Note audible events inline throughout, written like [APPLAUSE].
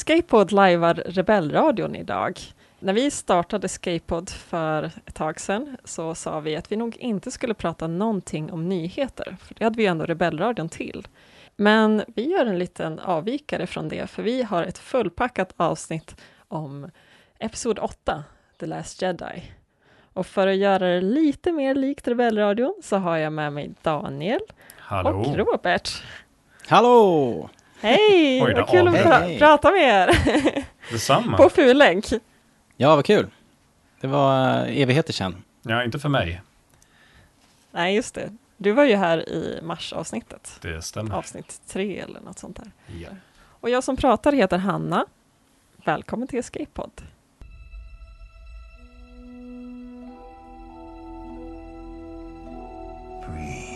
Escapepod lajvar Rebellradion idag. När vi startade Escapepod för ett tag sedan så sa vi att vi nog inte skulle prata någonting om nyheter, för det hade vi ändå Rebellradion till. Men vi gör en liten avvikare från det, för vi har ett fullpackat avsnitt om Episod 8, The Last Jedi. Och för att göra det lite mer likt Rebellradion så har jag med mig Daniel Hallå. och Robert. Hallå! Hej! Oj då, Vad kul att hej, pra- hej. prata med er Detsamma. på fullänk. Ja, vad kul. Det var eh, evigheter sedan. Ja, inte för mig. Nej, just det. Du var ju här i marsavsnittet. Det stämmer. Avsnitt tre eller något sånt där. Ja. Och jag som pratar heter Hanna. Välkommen till Escape-podd. Breathe.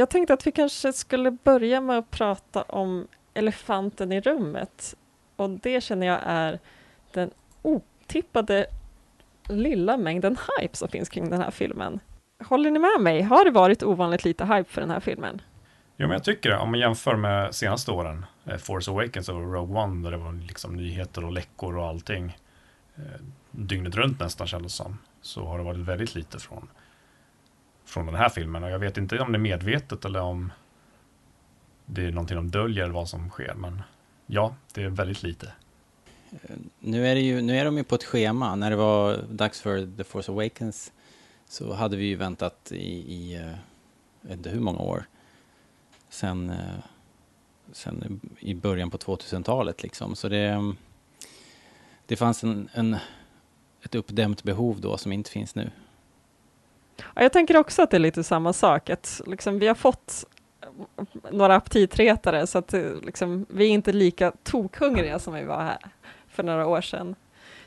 Jag tänkte att vi kanske skulle börja med att prata om elefanten i rummet. Och det känner jag är den otippade lilla mängden hype som finns kring den här filmen. Håller ni med mig? Har det varit ovanligt lite hype för den här filmen? Jo, men jag tycker det. Om man jämför med senaste åren, eh, Force Awakens och Rogue One, där det var liksom nyheter och läckor och allting eh, dygnet runt nästan kändes som, så har det varit väldigt lite från, från den här filmen. Och jag vet inte om det är medvetet eller om det är någonting de döljer eller vad som sker, men ja, det är väldigt lite. Nu är, det ju, nu är de ju på ett schema. När det var dags för The Force Awakens så hade vi ju väntat i, i eh, inte hur många år. Sen, eh, sen i början på 2000-talet liksom. Så det, det fanns en, en, ett uppdämt behov då som inte finns nu. Ja, jag tänker också att det är lite samma sak, att liksom, vi har fått några aptitretare, så att eh, liksom, vi är inte lika tokhungriga som vi var här för några år sedan.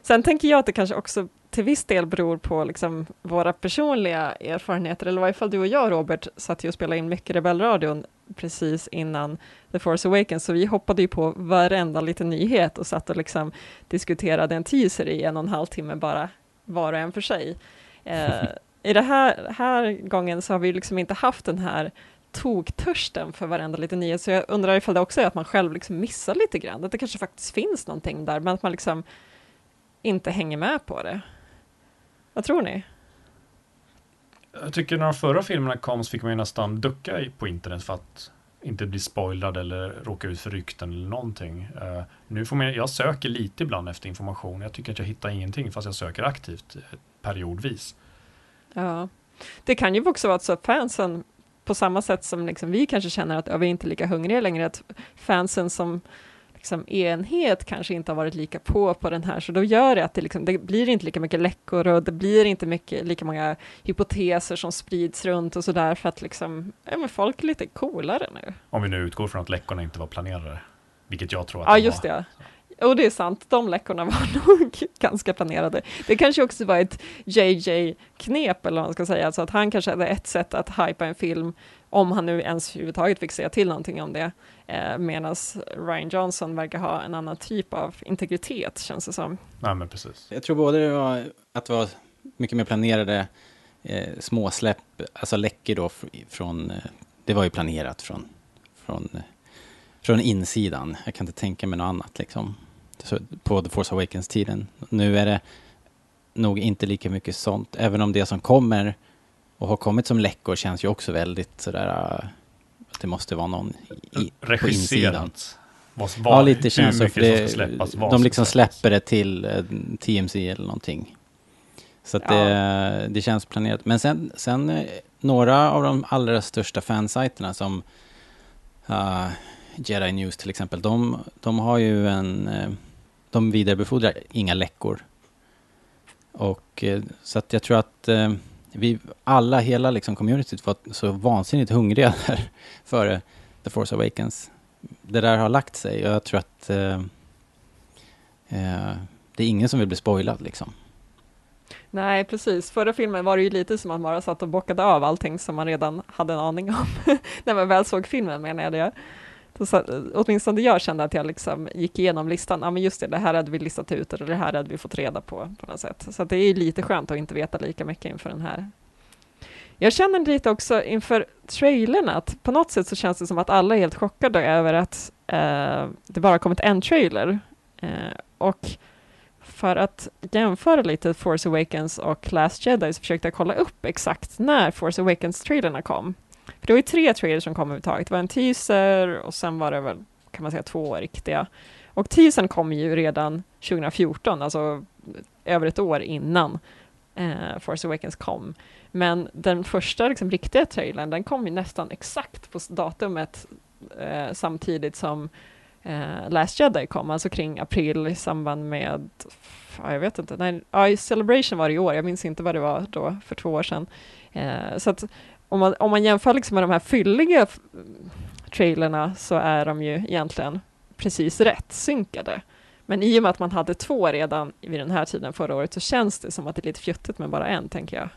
Sen tänker jag att det kanske också till viss del beror på liksom, våra personliga erfarenheter, eller i varje fall du och jag, Robert, satt ju och spelade in mycket Rebellradion precis innan The Force Awakens, så vi hoppade ju på varenda liten nyhet och satt och liksom diskuterade en teaser i en och en halv timme bara, var och en för sig. Eh, [LAUGHS] I den här, här gången så har vi liksom inte haft den här toktörsten för varenda liten nyhet, så jag undrar ifall det också är att man själv liksom missar lite grann, att det kanske faktiskt finns någonting där, men att man liksom inte hänger med på det. Vad tror ni? Jag tycker när de förra filmerna kom så fick man ju nästan ducka på internet för att inte bli spoilad eller råka ut för rykten eller någonting. Uh, nu får man, jag söker lite ibland efter information. Jag tycker att jag hittar ingenting fast jag söker aktivt eh, periodvis. Ja. Det kan ju också vara så att fansen, på samma sätt som liksom vi kanske känner att ja, vi är inte lika hungriga längre, att fansen som liksom enhet kanske inte har varit lika på på den här, så då gör det att det, liksom, det blir inte lika mycket läckor och det blir inte mycket, lika många hypoteser som sprids runt och sådär, för att liksom, ja, men folk är lite coolare nu. Om vi nu utgår från att läckorna inte var planerade. Vilket jag tror att Ja, de just var. det. Och det är sant, de läckorna [LAUGHS] var nog ganska planerade. Det kanske också var ett JJ-knep, eller vad man ska säga, så att han kanske hade ett sätt att hypa en film, om han nu ens överhuvudtaget fick säga till någonting om det, eh, medan Ryan Johnson verkar ha en annan typ av integritet, känns det som. Nej, men precis. Jag tror både det var, att det var mycket mer planerade eh, småsläpp, alltså läckor då fr- från, eh, det var ju planerat från, från, eh, från insidan. Jag kan inte tänka mig något annat liksom. På The Force Awakens-tiden. Nu är det nog inte lika mycket sånt, även om det som kommer och har kommit som läckor känns ju också väldigt sådär, eh, att det måste vara någon i, på insidan. Vad, Ja, lite känns som det, släppas. de som liksom släpper det till eh, TMC eller någonting. Så att Ja. det, det känns planerat. Men sen, sen eh, några av de allra största fansajterna som uh, Jedi News till exempel, de, de har ju en de vidarebefordrar inga läckor. Och eh, så att jag tror att eh, vi alla, hela liksom communityt var så vansinnigt hungriga [LAUGHS] där före The Force Awakens. Det där har lagt sig och jag tror att eh, eh, det är ingen som vill bli spoilad liksom. Nej, precis. Förra filmen var det ju lite som att man bara satt och bockade av allting som man redan hade en aning om. [LAUGHS] När man väl såg filmen menar jag det. Så, åtminstone jag kände att jag liksom gick igenom listan. Ja, men just det, det här hade vi listat ut eller det här hade vi fått reda på på något sätt. Så att det är lite skönt att inte veta lika mycket inför den här. Jag känner lite också inför trailern att på något sätt så känns det som att alla är helt chockade över att eh, det bara kommit en trailer. Eh, och för att jämföra lite Force Awakens och Last Jedi så försökte jag kolla upp exakt när Force Awakens-trailerna kom. För det var ju tre trailers som kom överhuvudtaget. Det var en teaser och sen var det väl, kan man säga, två riktiga. Och teasern kom ju redan 2014, alltså över ett år innan eh, Force Awakens kom. Men den första liksom, riktiga trailern, den kom ju nästan exakt på datumet eh, samtidigt som eh, Last Jedi kom, alltså kring april i samband med, ja, jag vet inte, nej, ja, i Celebration var det i år, jag minns inte vad det var då för två år sedan. Eh, så att om man, om man jämför liksom med de här fylliga trailerna så är de ju egentligen precis rätt synkade. Men i och med att man hade två redan vid den här tiden förra året så känns det som att det är lite fjuttigt med bara en, tänker jag.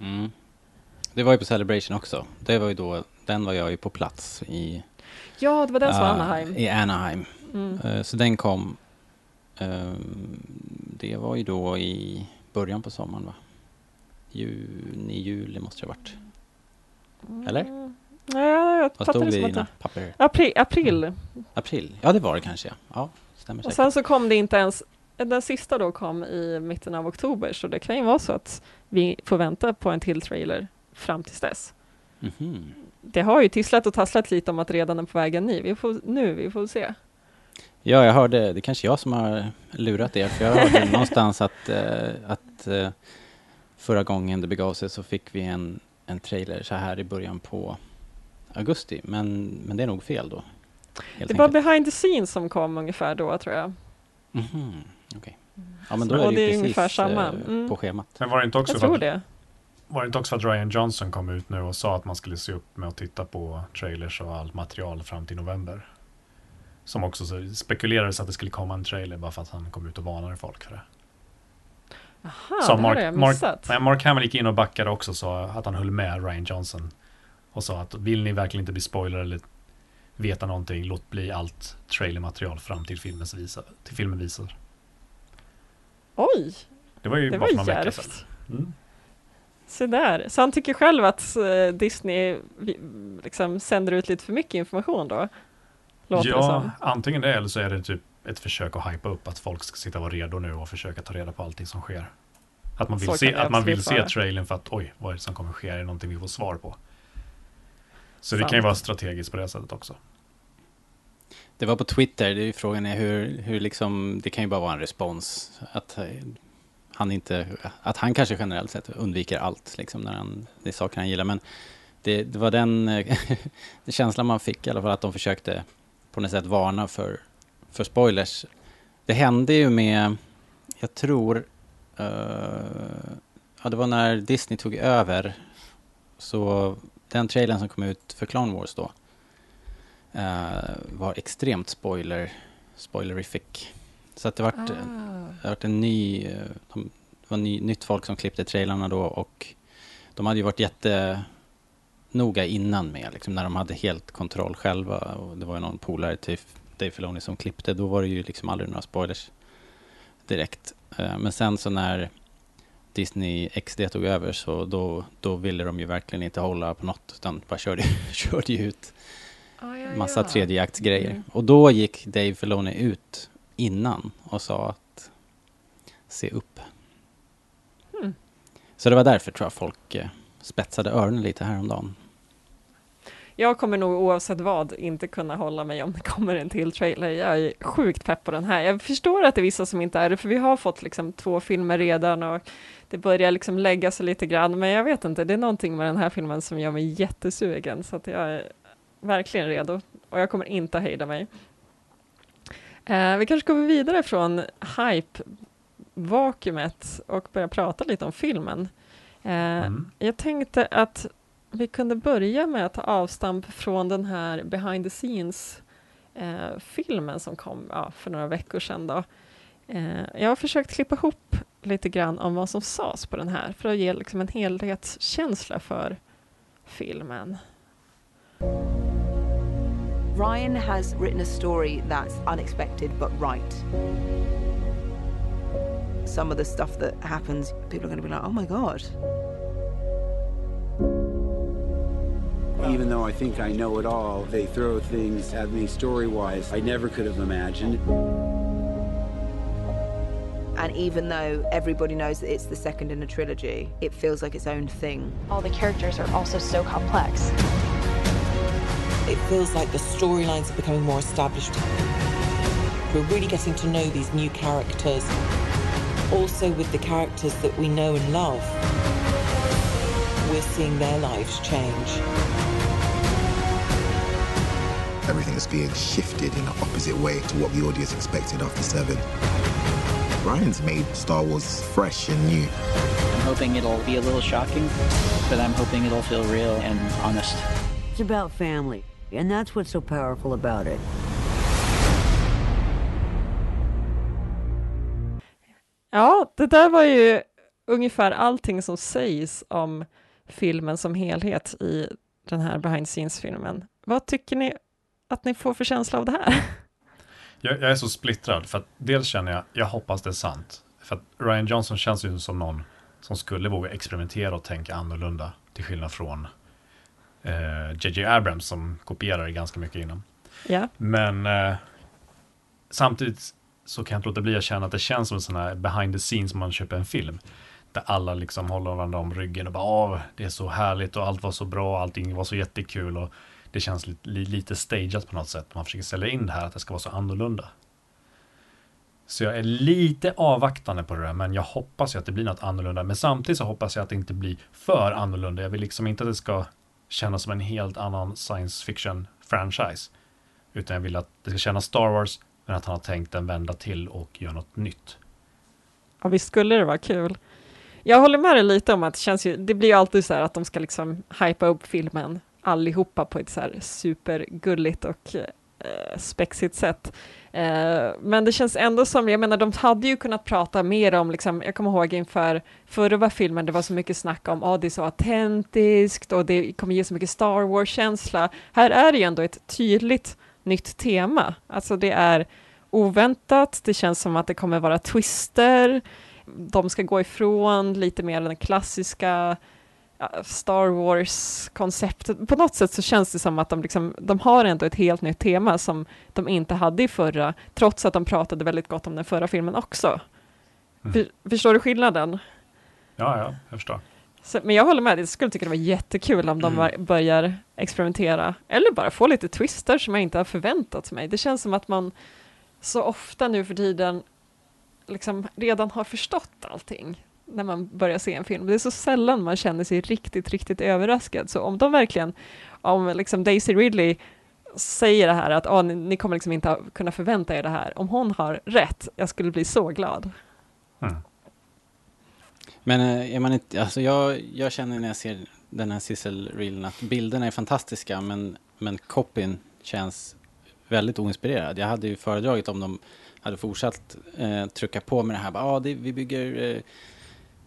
Mm. Det var ju på Celebration också. Det var ju då, den var jag ju på plats i... Ja, det var den som var uh, Anaheim. I Anaheim. Mm. Uh, så den kom... Uh, det var ju då i början på sommaren va? Juni, juli måste det ha varit. Eller? Mm. Nej, jag Vad fattar stod det det i som att dina det... papper? April, april. April? Ja, det var det kanske ja. Ja, stämmer Och säkert. sen så kom det inte ens, den sista då kom i mitten av oktober, så det kan ju vara så att vi får vänta på en till trailer fram tills dess. Mhm. Det har ju tisslat och tasslat lite om att redan är på vägen ny. Vi får, nu, vi får se. Ja, jag hörde, det är kanske jag som har lurat er, för jag hörde [LAUGHS] någonstans att, eh, att eh, förra gången det begav sig så fick vi en, en trailer så här i början på augusti, men, men det är nog fel då. helt Det var behind the scenes som kom ungefär då, tror jag. Mhm, okej. Ja, men då Och är det det är ju precis ungefär samma. eh, Mm. på schemat. Men var det inte också Jag tror att, det. var det inte också för att Ryan Johnson kom ut nu och sa att man skulle se upp med att titta på trailers och allt material fram till november? Som också så spekulerades att det skulle komma en trailer bara för att han kom ut och varnade folk för det. Aha, Så det Mark- har jag Mark- missat. Nej, Mark Hamill gick in och backade också så att han höll med Ryan Johnson. Och sa att vill ni verkligen inte bli spoiler eller veta någonting, låt bli allt trailermaterial fram till, filmens visa, till filmen visar. Oj, Det var ju det bara var för någon vecka sedan. Mm. Se där. Så han tycker själv att eh, Disney liksom sänder ut lite för mycket information då? Låter det Ja, antingen det eller så är det typ ett försök att hypa upp att folk ska sitta och vara redo nu och försöka ta reda på allting som sker. Att man vill, se, det att man vill se trailern för att oj, vad är det som kommer ske? Är det någonting vi får svar på? Så det Sant. kan ju vara strategiskt på det sättet också. Det var på Twitter, det är ju frågan är hur, hur liksom, det kan ju bara vara en respons. Att eh, han inte, att han kanske generellt sett undviker allt, liksom, när han, det är saker han gillar. Men det, det var den, eh, den [LAUGHS] känslan man fick i alla fall, att de försökte på något sätt varna för, för spoilers. Det hände ju med, jag tror, eh, ja det var när Disney tog över, så den trailern som kom ut för Clone Wars då, eh, var extremt spoiler, spoilerific. Så att det vart, Ah. det vart en ny, eh, de, det var ny, nytt folk som klippte trailarna då och de hade ju varit jättenoga innan med, liksom, när de hade helt kontroll själva och det var ju någon polare till Dave Filoni som klippte, då var det ju liksom aldrig några spoilers direkt. Eh, men sen så när Disney XD tog över så då, då ville de ju verkligen inte hålla på något utan bara körde, [LAUGHS] körde ut ja, massa ja. tredjeaktsgrejer. Mm. Och då gick Dave Filoni ut innan och sa att se upp. Hmm. Så det var därför tror jag folk eh, spetsade öronen lite häromdagen. Jag kommer nog oavsett vad inte kunna hålla mig om det kommer en till trailer. Jag är sjukt pepp på den här. Jag förstår att det är vissa som inte är det, för vi har fått liksom två filmer redan och det börjar liksom lägga sig lite grann, men jag vet inte, det är någonting med den här filmen som gör mig jättesugen, så att jag är verkligen redo och jag kommer inte hejda mig. Eh, vi kanske går vidare från hype-vakuumet och börja prata lite om filmen. Eh, Mm. jag tänkte att vi kunde börja med att ta avstamp från den här behind the scenes eh, filmen som kom ja, för några veckor sedan. Då. Eh, jag har försökt klippa ihop lite grann om vad som sades på den här, för att ge liksom en helhetskänsla för filmen. Ryan has written a story that's unexpected but right. Some of the stuff that happens, people are going to be like, oh my God. Even though I think I know it all, they throw things at me story wise I never could have imagined. And even though everybody knows that it's the second in a trilogy, it feels like its own thing. All the characters are also so complex. It feels like the storylines are becoming more established. We're really getting to know these new characters, also with the characters that we know and love. We're seeing their lives change. Everything is being shifted in an opposite way to what the audience expected after seven. Ryan's made Star Wars fresh and new. I'm hoping it'll be a little shocking, but I'm hoping it'll feel real and honest. It's about family, and that's what's so powerful about it. Ja, det där var ju ungefär allting som sägs om filmen som helhet i den här behind scenes-filmen. Vad tycker ni att ni får för känsla av det här? [LAUGHS] Jag, jag är så splittrad, för att dels känner jag, jag hoppas det är sant. För att Ryan Johnson känns ju som någon som skulle våga experimentera och tänka annorlunda, till skillnad från JJ eh, Abrams som kopierar ganska mycket innan. Ja. Men eh, samtidigt så kan jag inte låta bli att känna att det känns som en sån här behind the scenes man köper en film. Där alla liksom håller varandra om ryggen och bara Åh, det är så härligt och allt var så bra, allting var så jättekul och det känns lite, lite stageat på något sätt. Man försöker sälja in det här att det ska vara så annorlunda. Så jag är lite avvaktande på det där, men jag hoppas ju att det blir något annorlunda. Men samtidigt så hoppas jag att det inte blir för annorlunda. Jag vill liksom inte att det ska kännas som en helt annan science fiction franchise. Utan jag vill att det ska kännas Star Wars, men att han har tänkt en vända till och göra något nytt. Ja, visst skulle det vara kul. Jag håller med dig lite om att det känns ju, det blir ju alltid så här att de ska liksom hypa upp filmen allihopa på ett så här supergulligt och eh, spexigt sätt. Eh, men det känns ändå som, jag menar de hade ju kunnat prata mer om, liksom, jag kommer ihåg inför förra filmen, det var så mycket snack om, ja ah, det är så autentiskt och det kommer ge så mycket Star Wars-känsla. Här är det ju ändå ett tydligt nytt tema, alltså det är oväntat, det känns som att det kommer vara twister, de ska gå ifrån lite mer den klassiska Star Wars-konceptet. På något sätt så känns det som att de, liksom, de har ändå ett helt nytt tema som de inte hade i förra, trots att de pratade väldigt gott om den förra filmen också. Mm. För, förstår du skillnaden? Ja, ja, jag förstår. Så, men jag håller med, jag skulle tycka det var jättekul om de mm. börjar experimentera, eller bara få lite twister som jag inte har förväntat mig. Det känns som att man så ofta nu för tiden liksom redan har förstått allting när man börjar se en film. Det är så sällan man känner sig riktigt, riktigt överraskad. Så om de verkligen, om liksom Daisy Ridley säger det här att oh, ni, ni kommer liksom inte kunna förvänta er det här. Om hon har rätt, jag skulle bli så glad. Mm. Men eh, är man inte, alltså jag, jag känner när jag ser den här Sissel-reelen att bilderna är fantastiska men, men copyn känns väldigt oinspirerad. Jag hade ju föredragit om de hade fortsatt eh, trycka på med det här. Ja, ah, vi bygger eh,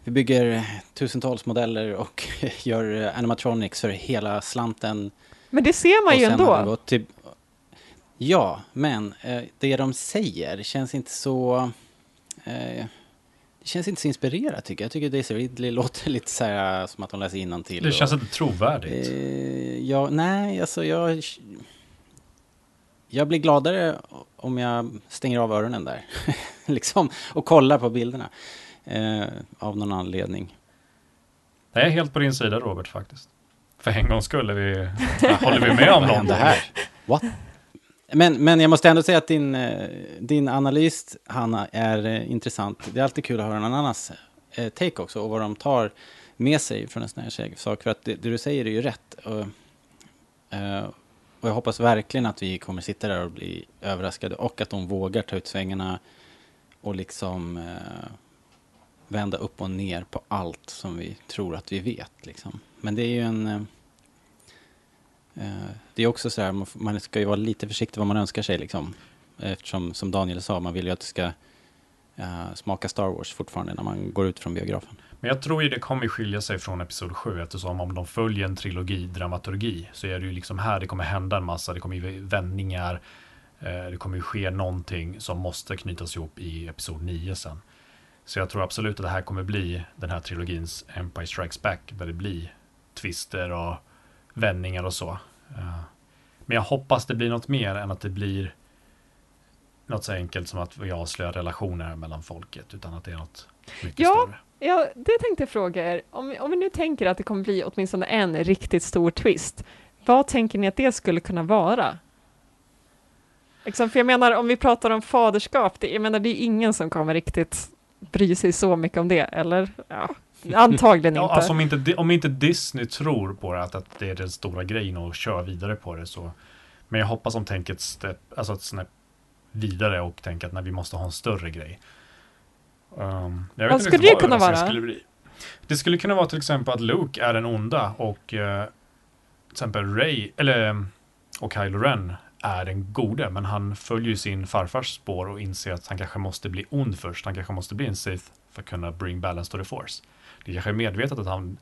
vi bygger tusentals modeller och [LAUGHS] gör animatronics för hela slanten. Men det ser man ju ändå. Till... Ja, men eh, det de säger känns inte så... Eh, det känns inte så inspirerat tycker jag. Jag tycker Daisy Ridley låter lite så här som att hon läser till. Det känns och, inte trovärdigt. Eh, ja, nej, alltså jag... Jag blir gladare om jag stänger av öronen där. [LAUGHS] liksom, och kollar på bilderna eh, av någon anledning. Jag är helt på din sida Robert faktiskt. För en gång skulle vi, [LAUGHS] håller vi med om någon. det här? What? Men, men jag måste ändå säga att din, eh, din analys, Hanna, är eh, intressant. Det är alltid kul att höra någon annans eh, take också och vad de tar med sig från en sån här sak. För att det, det du säger är ju rätt. Och, och jag hoppas verkligen att vi kommer sitta där och bli överraskade och att de vågar ta ut svängarna och liksom vända upp och ner på allt som vi tror att vi vet. Liksom. Men det är ju en... Eh, eh det är också så här, man ska ju vara lite försiktig vad man önskar sig. Liksom. Eftersom, som Daniel sa, man vill ju att det ska eh, smaka Star Wars fortfarande när man går ut från biografen. Men jag tror ju det kommer skilja sig från Episod 7 eftersom om de följer en trilogi, dramaturgi, så är det ju liksom här det kommer hända en massa, det kommer ju vändningar, eh, det kommer ju ske någonting som måste knytas ihop i Episod 9 sen. Så jag tror absolut att det här kommer bli den här trilogins Empire Strikes Back, där det blir twister och vändningar och så. Eh, Men jag hoppas det blir något mer än att det blir något så enkelt som att vi avslöjar relationer mellan folket, utan att det är något mycket Ja, större. ja, det tänkte jag fråga er. Om, om vi nu tänker att det kommer bli åtminstone en riktigt stor twist, vad tänker ni att det skulle kunna vara? Liksom, för jag menar, om vi pratar om faderskap, det, jag menar, det är ingen som kommer riktigt bry sig så mycket om det, eller? Ja, antagligen Ja, inte. alltså om inte, om inte Disney tror på det, att, att det är den stora grejen och kör vidare på det så. Men jag hoppas de tänker ett step, alltså ett snäpp vidare och tänker att nej, vi måste ha en större grej. Um, jag Vad inte skulle det kunna vara? Skulle bli. Det skulle kunna vara till exempel att Luke är den onda och eh, till exempel Ray, eller eh, och Kylo Ren är den gode, men han följer sin farfars spår och inser att han kanske måste bli ond först. Han kanske måste bli en Sith för att kunna bring balance to the force. Det kanske är medvetet att han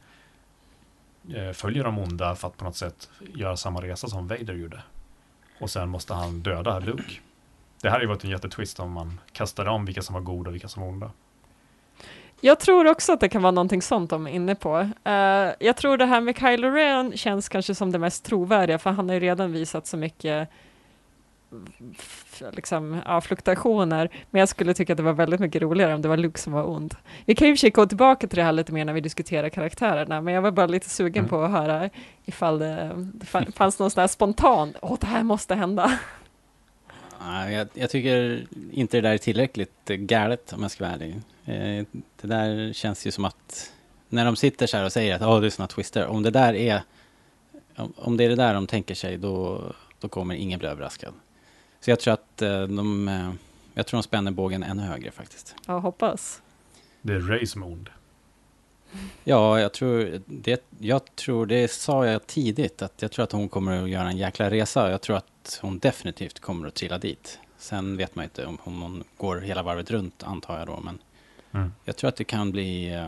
eh, följer de onda för att på något sätt göra samma resa som Vader gjorde. Och sen måste han döda Luke. Det här hade ju varit en jättetwist om man kastade om vilka som var goda och vilka som var onda. Jag tror också att det kan vara någonting sånt de är inne på. Uh, jag tror det här med Kylo Ren känns kanske som det mest trovärdiga, för han har ju redan visat så mycket liksom, ja, fluktuationer, men jag skulle tycka att det var väldigt mycket roligare om det var Luke som var ond. Vi kan ju i och för sig gå tillbaka till det här lite mer när vi diskuterar karaktärerna, men jag var bara lite sugen Mm. på att höra ifall det, det fa- fanns någon sån här spontan, åh, det här måste hända. Ja, jag, jag tycker inte det där är tillräckligt galet om jag ska vara ärlig. Eh, Det där känns ju som att när de sitter så här och säger att oh, det är såna twister, om det där är om, om det är det där de tänker sig då, då kommer ingen bli överraskad. Så jag tror att eh, de, eh, jag tror de spänner bågen ännu högre faktiskt. Ja, hoppas. Det är är ond. Ja, jag tror det, jag tror det sa jag tidigt att jag tror att hon kommer att göra en jäkla resa. Jag tror att hon definitivt kommer att trilla dit. Sen vet man inte om, om hon går hela varvet runt antar jag då, men Mm. jag tror att det kan bli eh,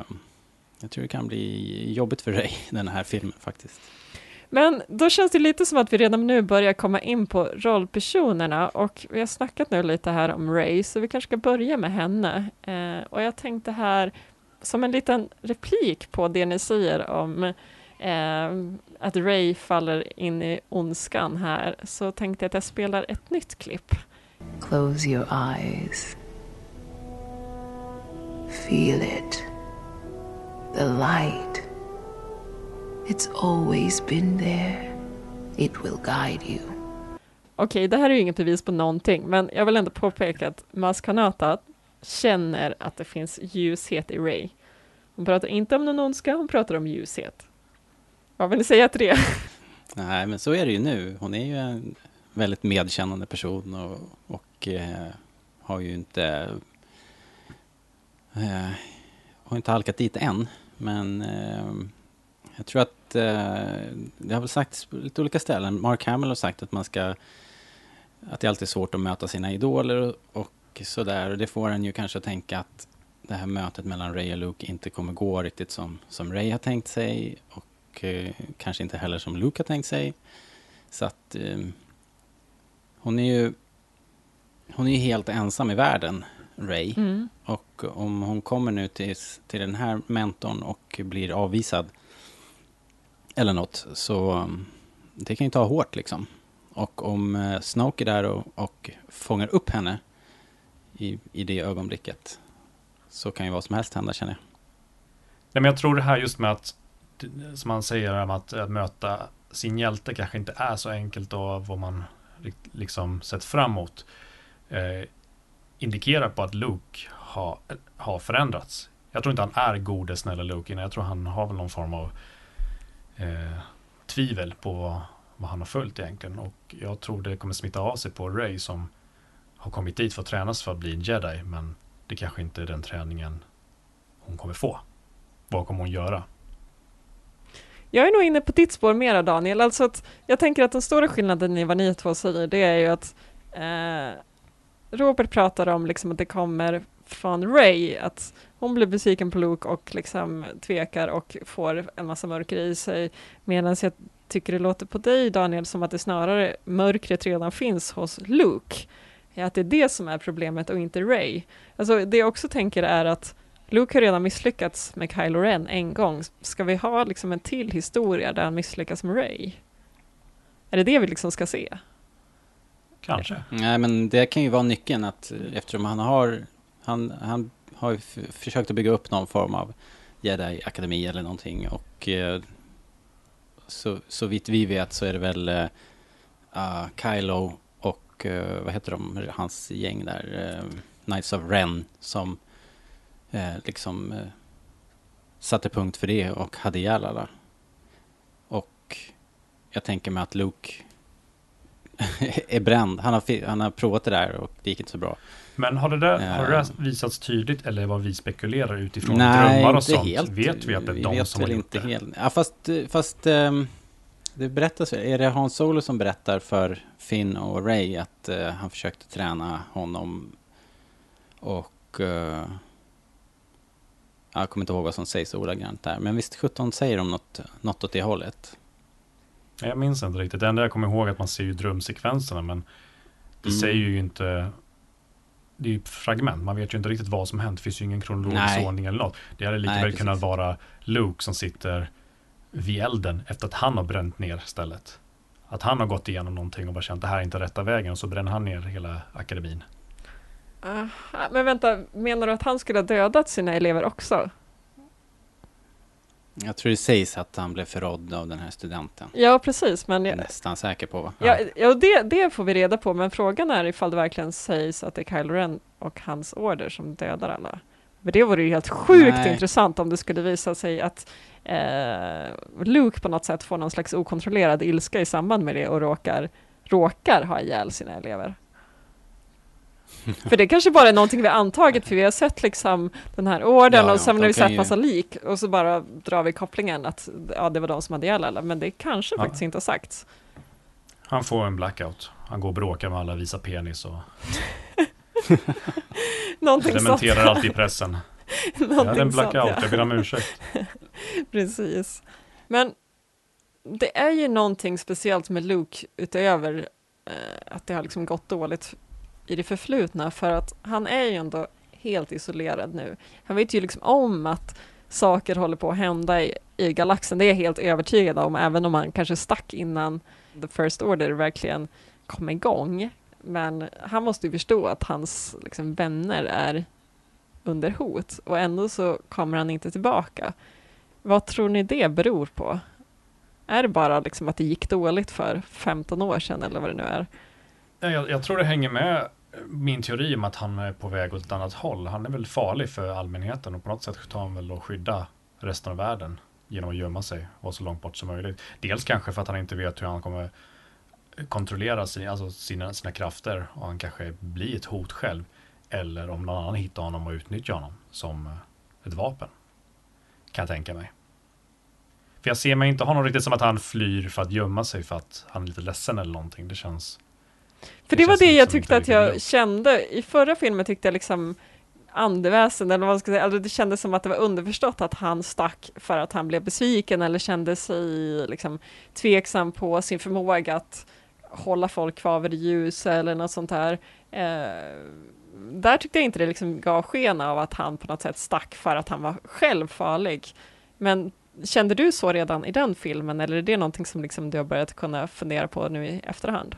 jag tror det kan bli jobbigt för Ray, [LAUGHS] den här filmen faktiskt. Men då känns det lite som att vi redan nu börjar komma in på rollpersonerna och vi har snackat nu lite här om Ray, så vi kanske ska börja med henne. Eh, och jag tänkte här, som en liten replik på det ni säger om eh, att Ray faller in i ondskan här, så tänkte jag att jag spelar ett nytt klipp. Close your eyes. Feel it. The light. It's always been there. It will guide you. Okej, det här är ju inget bevis på någonting, men jag vill ändå påpeka att Mas Kanata känner att det finns ljushet i Ray. Hon pratar inte om någon ondska, hon pratar om ljushet. Vad vill ni säga till det? [LAUGHS] Nej, men så är det ju nu. Hon är ju en väldigt medkännande person och, och eh, har ju inte eh, har inte halkat dit än. Men eh, jag tror att eh, det har väl sagts på lite olika ställen. Mark Hamill har sagt att man ska att det alltid är svårt att möta sina idoler och, och sådär. Och det får en ju kanske att tänka att det här mötet mellan Ray och Luke inte kommer gå riktigt som, som Ray har tänkt sig och eh, kanske inte heller som Luke har tänkt sig. Så att eh, hon är ju hon är ju helt ensam i världen, Ray. Mm. Och om hon kommer nu till, till den här mentorn och blir avvisad eller något, så um, det kan ju ta hårt liksom. Och om eh, Snoke är där och, och fångar upp henne i, i det ögonblicket så kan ju vad som helst hända känner jag. Nej, men jag tror det här just med att, som man säger, om att, att möta sin hjälte kanske inte är så enkelt och vad man liksom sett framåt. Eh, indikerar på att Luke har, har förändrats. Jag tror inte han är gode, snälla Luke, innan jag tror han har väl någon form av eh, tvivel på vad, vad han har följt egentligen. Och jag tror det kommer smitta av sig på Ray som har kommit dit för att tränas för att bli en jedi, men det kanske inte är den träningen hon kommer få. Vad kommer hon göra? Jag är nog inne på ditt spår mera Daniel, alltså att jag tänker att den stora skillnaden i vad ni två säger, det är ju att eh, Robert pratar om liksom att det kommer från Ray, att hon blir besviken på Luke och liksom tvekar och får en massa mörker i sig, medan jag tycker det låter på dig Daniel som att det snarare mörkret redan finns hos Luke. Att det är det som är problemet och inte Ray. Alltså det jag också tänker är att Luke har redan misslyckats med Kylo Ren en gång. Ska vi ha liksom en till historia där han misslyckas med Ray? Är det det vi liksom ska se? Kanske. Nej, men det kan ju vara nyckeln att eftersom han har, han, han har ju försökt att bygga upp någon form av Jedi-akademi eller någonting och eh, så, så vitt vi vet så är det väl uh, Kylo och uh, vad heter de, hans gäng där, uh, Knights of Ren som liksom satte punkt för det och hade ihjäl alla. Och jag tänker mig att Luke [LAUGHS] är bränd. Han har, han har provat det där och det gick inte så bra. Men har det där, har det där visats tydligt eller vad vi spekulerar utifrån Nej, drömmar och sånt? helt. Vet vi att det är de vet som har gjort inte det? helt. Ja, fast, fast ehm, det berättas, är det Hans Solo som berättar för Finn och Ray att eh, han försökte träna honom och eh, jag kommer inte ihåg vad som sägs ordagrant där, men visst 17 säger de något, något åt det hållet. Jag minns inte riktigt. Det enda jag kommer ihåg är att man ser ju drömsekvenserna men det Mm. säger ju inte det är ju fragment, man vet ju inte riktigt vad som hänt. Det finns ju ingen kronologisk Nej. ordning eller något. Det hade lika Nej, väl kunnat precis. vara Luke som sitter vid elden efter att han har bränt ner stället. Att han har gått igenom någonting och bara känt det här är inte rätta vägen och så bränner han ner hela akademin. Aha, men vänta, menar du att han skulle ha dödat sina elever också? Jag tror det sägs att han blev förrådd av den här studenten. Ja, precis, men Jag nästan säker på. ja, ja, det, det får vi reda på, men frågan är ifall det verkligen sägs att det är Kylo Ren och hans order som dödar alla. För det vore ju helt sjukt Nej. intressant om det skulle visa sig att eh, Luke på något sätt får någon slags okontrollerad ilska i samband med det och råkar, råkar ha ihjäl sina elever. [LAUGHS] För det kanske bara är någonting vi har antagit, för vi har sett liksom den här orden Ja, ja, och sen har de vi sett ju- massa lik och så bara drar vi kopplingen att ja, det var de som hade ihjäl alla, men det kanske Ja. faktiskt inte har sagts. Han får en blackout. Han går och bråkar med alla, visar penis och [LAUGHS] Någonting sånt. dementerar allt i pressen. [LAUGHS] Jag hade en Någonting sånt, blackout, ja. jag ber om ursäkt. Precis. Men det är ju någonting speciellt med Luke utöver eh, att det har liksom gått dåligt i det förflutna för att han är ju ändå helt isolerad nu. Han vet ju liksom om att saker håller på att hända i, i galaxen. Det är jag helt övertygad om, även om han kanske stack innan The First Order verkligen kom igång. Men han måste ju förstå att hans liksom, vänner är under hot och ändå så kommer han inte tillbaka. Vad tror ni det beror på? Är det bara liksom att det gick dåligt för 15 år sedan eller vad det nu är? Jag, jag tror det hänger med min teori om att han är på väg åt ett annat håll. Han är väl farlig för allmänheten och på något sätt tar han väl att skydda resten av världen genom att gömma sig och vara så långt bort som möjligt. Dels kanske för att han inte vet hur han kommer kontrollera sin, alltså sina, sina krafter och han kanske blir ett hot själv. Eller om någon annan hittar honom och utnyttjar honom som eh, ett vapen. Kan jag tänka mig. För jag ser mig inte honom riktigt som att han flyr för att gömma sig för att han är lite ledsen eller någonting. Det känns... För Det det, var det jag tyckte att jag riktigt kände. I förra filmen tyckte jag liksom andeväsen, eller vad man ska säga, alltså det kändes som att det var underförstått att han stack för att han blev besviken eller kände sig liksom tveksam på sin förmåga att hålla folk kvar vid ljus eller något sånt där. Eh, där tyckte jag inte det liksom gav sken av att han på något sätt stack för att han var själv farlig. Men kände du så redan i den filmen eller är det någonting som liksom du har börjat kunna fundera på nu i efterhand?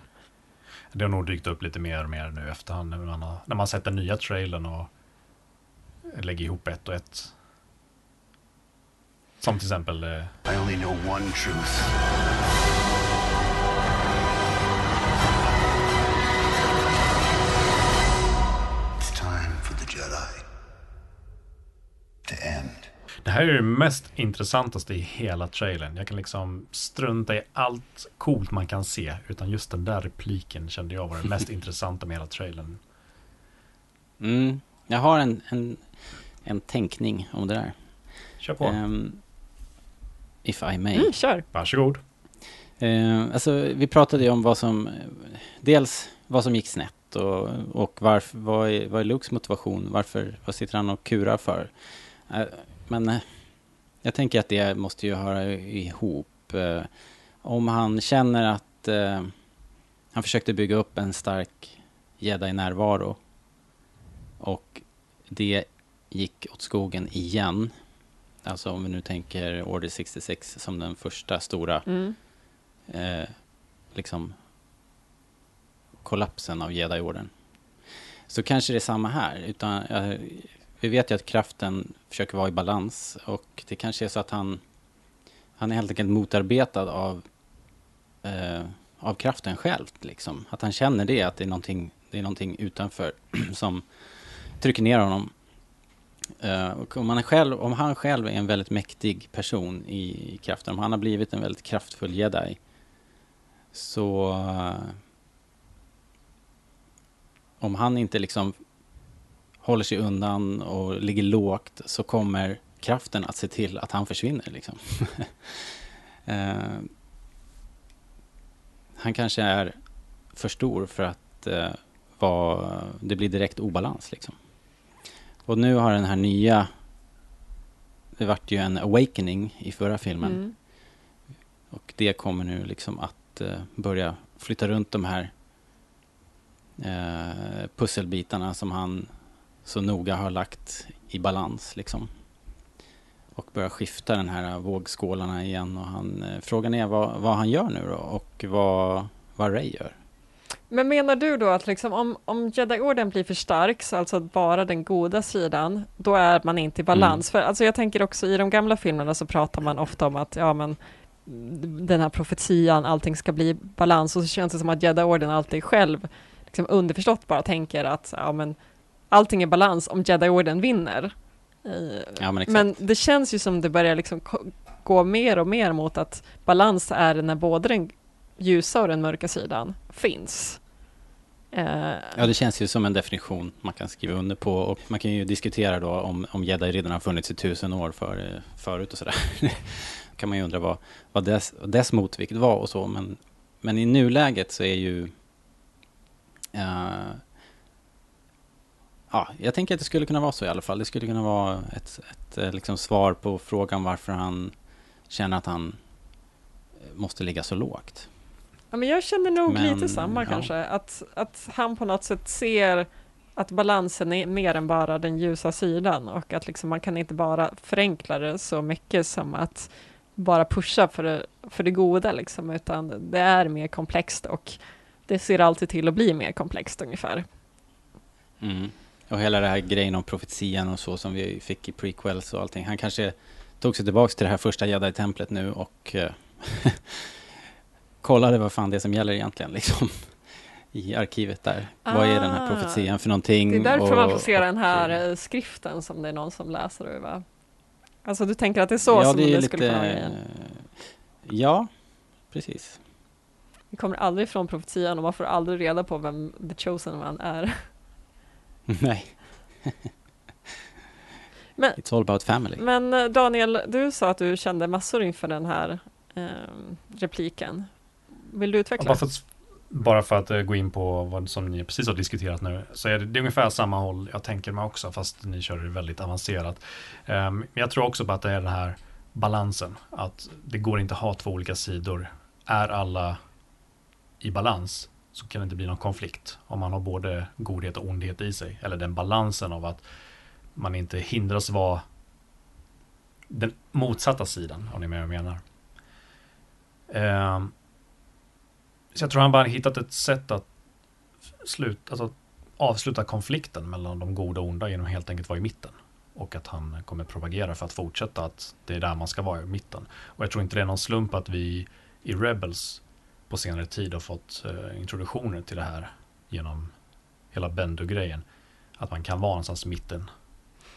Det har nog dykt upp lite mer och mer nu i efterhand när man, har, när man sett den nya trailern och lägger ihop ett och ett. Som till exempel eh, I only know one truth. Det här är det mest intressantaste i hela trailern. Jag kan liksom strunta i allt coolt man kan se. Utan just den där repliken kände jag var det mest [LAUGHS] intressanta med hela trailern. Mm, jag har en, en, en tänkning om det där. Kör på. Ehm, if I may. Mm, kör! Varsågod. Eh, alltså, vi pratade ju om vad som... Dels vad som gick snett och, och varför, vad, är, vad är Lukes motivation? Varför, vad sitter han och kurar för? Men eh, jag tänker att det måste ju höra ihop. Eh, om han känner att eh, han försökte bygga upp en stark jedi-närvaro och det gick åt skogen igen. Alltså om vi nu tänker Order 66 som den första stora Mm. eh, liksom kollapsen av jedi-orden. Så kanske det är samma här. Utan, eh, vi vet ju att kraften försöker vara i balans och det kanske är så att han, han är helt enkelt motarbetad av, eh, av kraften själv. Liksom. Att han känner det, att det är någonting, det är någonting utanför [CLEARS THROAT] som trycker ner honom. Eh, och om, han är själv, om han själv är en väldigt mäktig person i, i kraften, om han har blivit en väldigt kraftfull jedi, så eh, om han inte liksom håller sig undan och ligger lågt så kommer kraften att se till att han försvinner. Liksom. [LAUGHS] eh, han kanske är för stor för att eh, vara, det blir direkt obalans. Liksom. Och nu har den här nya, det vart ju en awakening i förra filmen. Mm. Och det kommer nu liksom att eh, börja flytta runt de här eh, pusselbitarna som han så noga har lagt i balans. Liksom. Och börja skifta den här vågskålarna igen. Och han, eh, frågan är vad, vad han gör nu då och vad, vad Ray gör. Men menar du då att liksom om, om Jedi-orden blir för stark, så alltså bara den goda sidan, då är man inte i balans? För alltså jag tänker också i de gamla filmerna så pratar man ofta om att ja men den här profetian, allting ska bli balans och så känns det som att Jedi-orden alltid själv liksom underförstått bara tänker att ja men allting är balans om Jedi-orden vinner. Eh, Ja, men men det känns ju som det börjar liksom gå mer och mer mot att balans är när både den ljusa och den mörka sidan finns. Eh, Ja, det känns ju som en definition man kan skriva under på. Och man kan ju diskutera då om, om jedi-riddarna har funnits i tusen år för, förut och sådär. [LAUGHS] kan man ju undra vad, vad dess, dess motvikt var och så. Men, men i nuläget så är ju... eh, ja, jag tänker att det skulle kunna vara så i alla fall. Det skulle kunna vara ett, ett eh, liksom svar på frågan varför han känner att han eh, måste ligga så lågt. Ja, men jag känner nog Men, lite samma ja. kanske, att, att han på något sätt ser att balansen är mer än bara den ljusa sidan och att liksom man kan inte bara förenkla det så mycket som att bara pusha för det, för det goda liksom, utan det är mer komplext och det ser alltid till att bli mer komplext ungefär. Mm. Och hela det här grejen om profetian och så som vi fick i prequels och allting. Han kanske tog sig tillbaks till det här första jedi-templet nu och eh, [LAUGHS] kollade vad fan det är som gäller egentligen liksom. I arkivet där. Vad är den här Ah. profetian för någonting? Det är därför och, man får se den och- här eh, skriften som det är någon som läser ur va? Alltså du tänker att det är så ja, som det, det, är skulle kunna vara lite... Ja, precis. Vi kommer aldrig ifrån profetian och man får aldrig reda på vem the chosen one är. [LAUGHS] [LAUGHS] Nej. [LAUGHS] Men- It's all about family. Men eh, Daniel, du sa att du kände massor inför den här ehm, repliken. Vill du utveckla? bara, för att, bara för att eh, gå in på vad som ni precis har diskuterat nu, så är det, det är ungefär samma håll jag tänker mig också, fast ni kör det väldigt avancerat. Ehm, Men jag tror också på att det är den här balansen, att det går inte att ha två olika sidor. Är alla i balans så kan det inte bli någon konflikt om man har både godhet och ondhet i sig. Eller den balansen av att man inte hindras vara den motsatta sidan, om ni är med vad jag menar. Ehm, så jag tror han bara hittat ett sätt att sluta, alltså avsluta konflikten mellan de goda och onda genom att helt enkelt vara i mitten. Och att han kommer propagera för att fortsätta att det är där man ska vara i mitten. Och jag tror inte det är någon slump att vi i Rebels på senare tid har fått eh, introduktioner till det här genom hela Bendu-grejen. Att man kan vara någonstans i mitten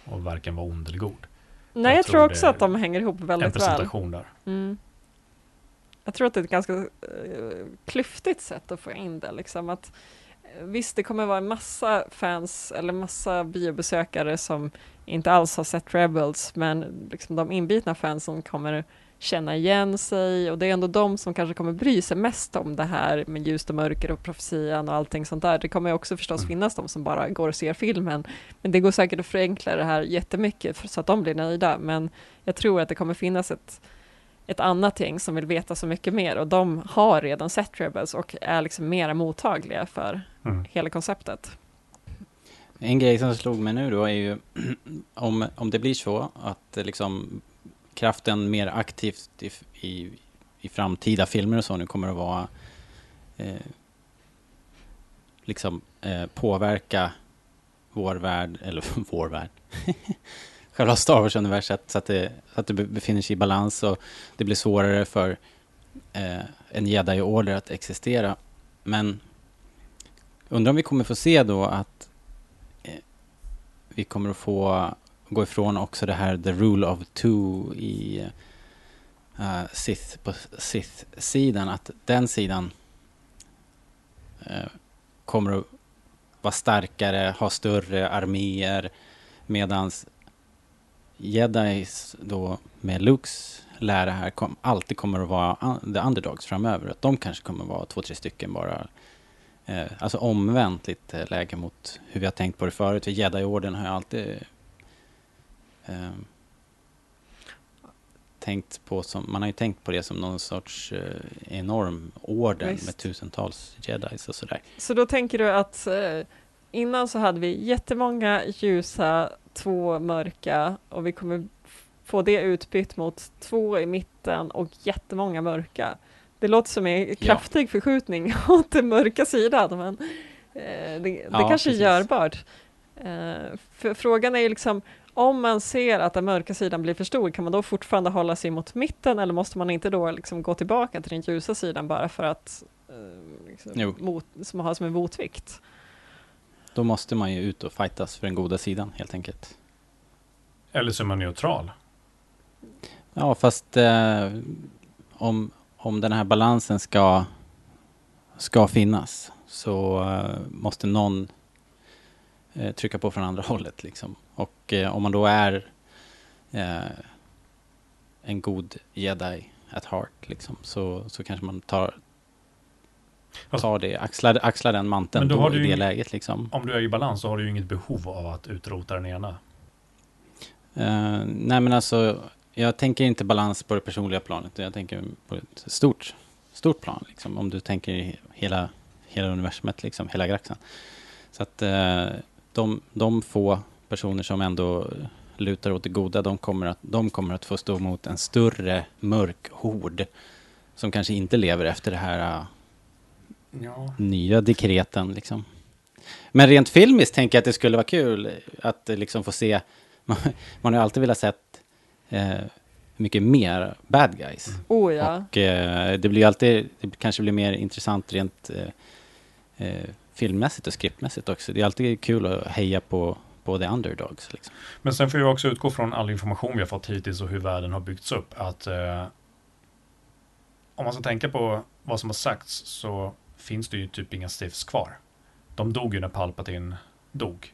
och varken vara ond eller god. Nej, jag, jag tror också att de hänger ihop En väldigt väl. presentation där. Mm. Jag tror att det är ett ganska eh, klyftigt sätt att få in det. Liksom att, eh, visst, det kommer vara en massa fans eller massa biobesökare som inte alls har sett Rebels, men liksom de inbitna fansen kommer känna igen sig och det är ändå de som kanske kommer bry sig mest om det här med ljus och mörker och profetian och allting sånt där. Det kommer också förstås Mm. finnas de som bara går och ser filmen, men det går säkert att förenkla det här jättemycket så att de blir nöjda. Men jag tror att det kommer finnas ett, ett annat gäng som vill veta så mycket mer och de har redan sett Rebels och är liksom mera mottagliga för Mm. hela konceptet. En grej som slog mig nu då är ju [CLEARS THROAT] om, om det blir så att liksom kraften mer aktivt i, i, i framtida filmer och så nu kommer att vara eh, liksom eh, påverka vår värld, eller [LAUGHS] vår värld, [LAUGHS] själva Star Wars-universet så att, det, så att det befinner sig i balans och det blir svårare för eh, en jedi-order att existera. Men undrar om vi kommer få se då att eh, vi kommer att få gå ifrån också det här the rule of two i uh, Sith, på Sith-sidan, att den sidan uh, kommer att vara starkare, ha större arméer, medan Jedis då med Lukes lära här kom, alltid kommer att vara un- the underdogs framöver. Att de kanske kommer att vara två, tre stycken bara. Eh, alltså omvänt lite eh, läge mot hur vi har tänkt på det förut. För Jedi-orden har ju alltid eh, tänkt på som, man har ju tänkt på det som någon sorts eh, enorm orden Visst. med tusentals jedis och sådär. Så då tänker du att eh, innan så hade vi jättemånga ljusa, två mörka och vi kommer få det utbytt mot två i mitten och jättemånga mörka. Det låter som en kraftig förskjutning [LAUGHS] åt den mörka sidan, men eh, det, det Ja, kanske är precis. görbart. Eh, för frågan är ju liksom, om man ser att den mörka sidan blir för stor, kan man då fortfarande hålla sig mot mitten eller måste man inte då liksom gå tillbaka till den ljusa sidan bara för att eh, liksom, mot, som har som en motvikt? Då måste man ju ut och fightas för den goda sidan helt enkelt. Eller så är man neutral. Ja, fast eh, om, om den här balansen ska, ska finnas så eh, måste någon eh, trycka på från andra [LAUGHS] hållet. Liksom. Och eh, om man då är eh, en god jedi at heart liksom, så, så kanske man tar, tar det, axlar, axlar den manteln Men då då, har i du det ju- läget. Liksom. Om du är i balans så har du ju inget behov av att utrota den ena. Eh, nej men alltså, jag tänker inte balans på det personliga planet, jag tänker på ett stort, stort plan. Liksom, om du tänker i hela, hela universumet, liksom, hela galaxen. Så att eh, de, de få personer som ändå lutar åt det goda, de kommer att, de kommer att få stå mot en större mörk hord som kanske inte lever efter det här eh, Ja. nya dekreten. Liksom. Men rent filmiskt tänker jag att det skulle vara kul att eh, liksom få se, man, man har ju alltid velat sett eh, mycket mer bad guys. Oh ja. Och eh, det blir alltid, det kanske blir mer intressant rent eh, filmmässigt och skriptmässigt också. Det är alltid kul att heja på, på the underdogs. Liksom. Men sen får vi också utgå från all information vi har fått hittills och hur världen har byggts upp. Att eh, om man ska tänka på vad som har sagts så finns det ju typ inga Siths kvar. De dog ju när Palpatine dog.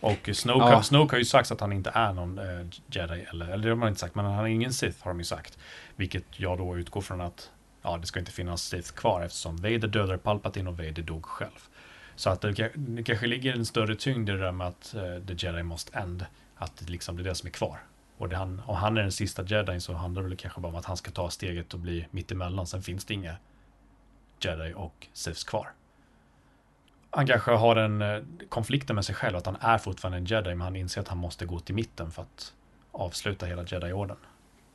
Och Snoke, Ja. Snoke har ju sagt att han inte är någon eh, jedi, eller, eller det har man inte sagt, men han är ingen Sith har de ju sagt. Vilket jag då utgår från att ja, det ska inte finnas Sith kvar eftersom Vader dödade Palpatine och Vader dog själv. Så att det, det kanske ligger en större tyngd i det där med att uh, the jedi must end. Att det liksom det är det som är kvar. Och det han, om han är den sista jedin så handlar det väl kanske bara om att han ska ta steget och bli mittemellan. Sen finns det inga jedi och Siths kvar. Han kanske har en eh, konflikten med sig själv att han är fortfarande en jedi men han inser att han måste gå till mitten för att avsluta hela jedi-orden.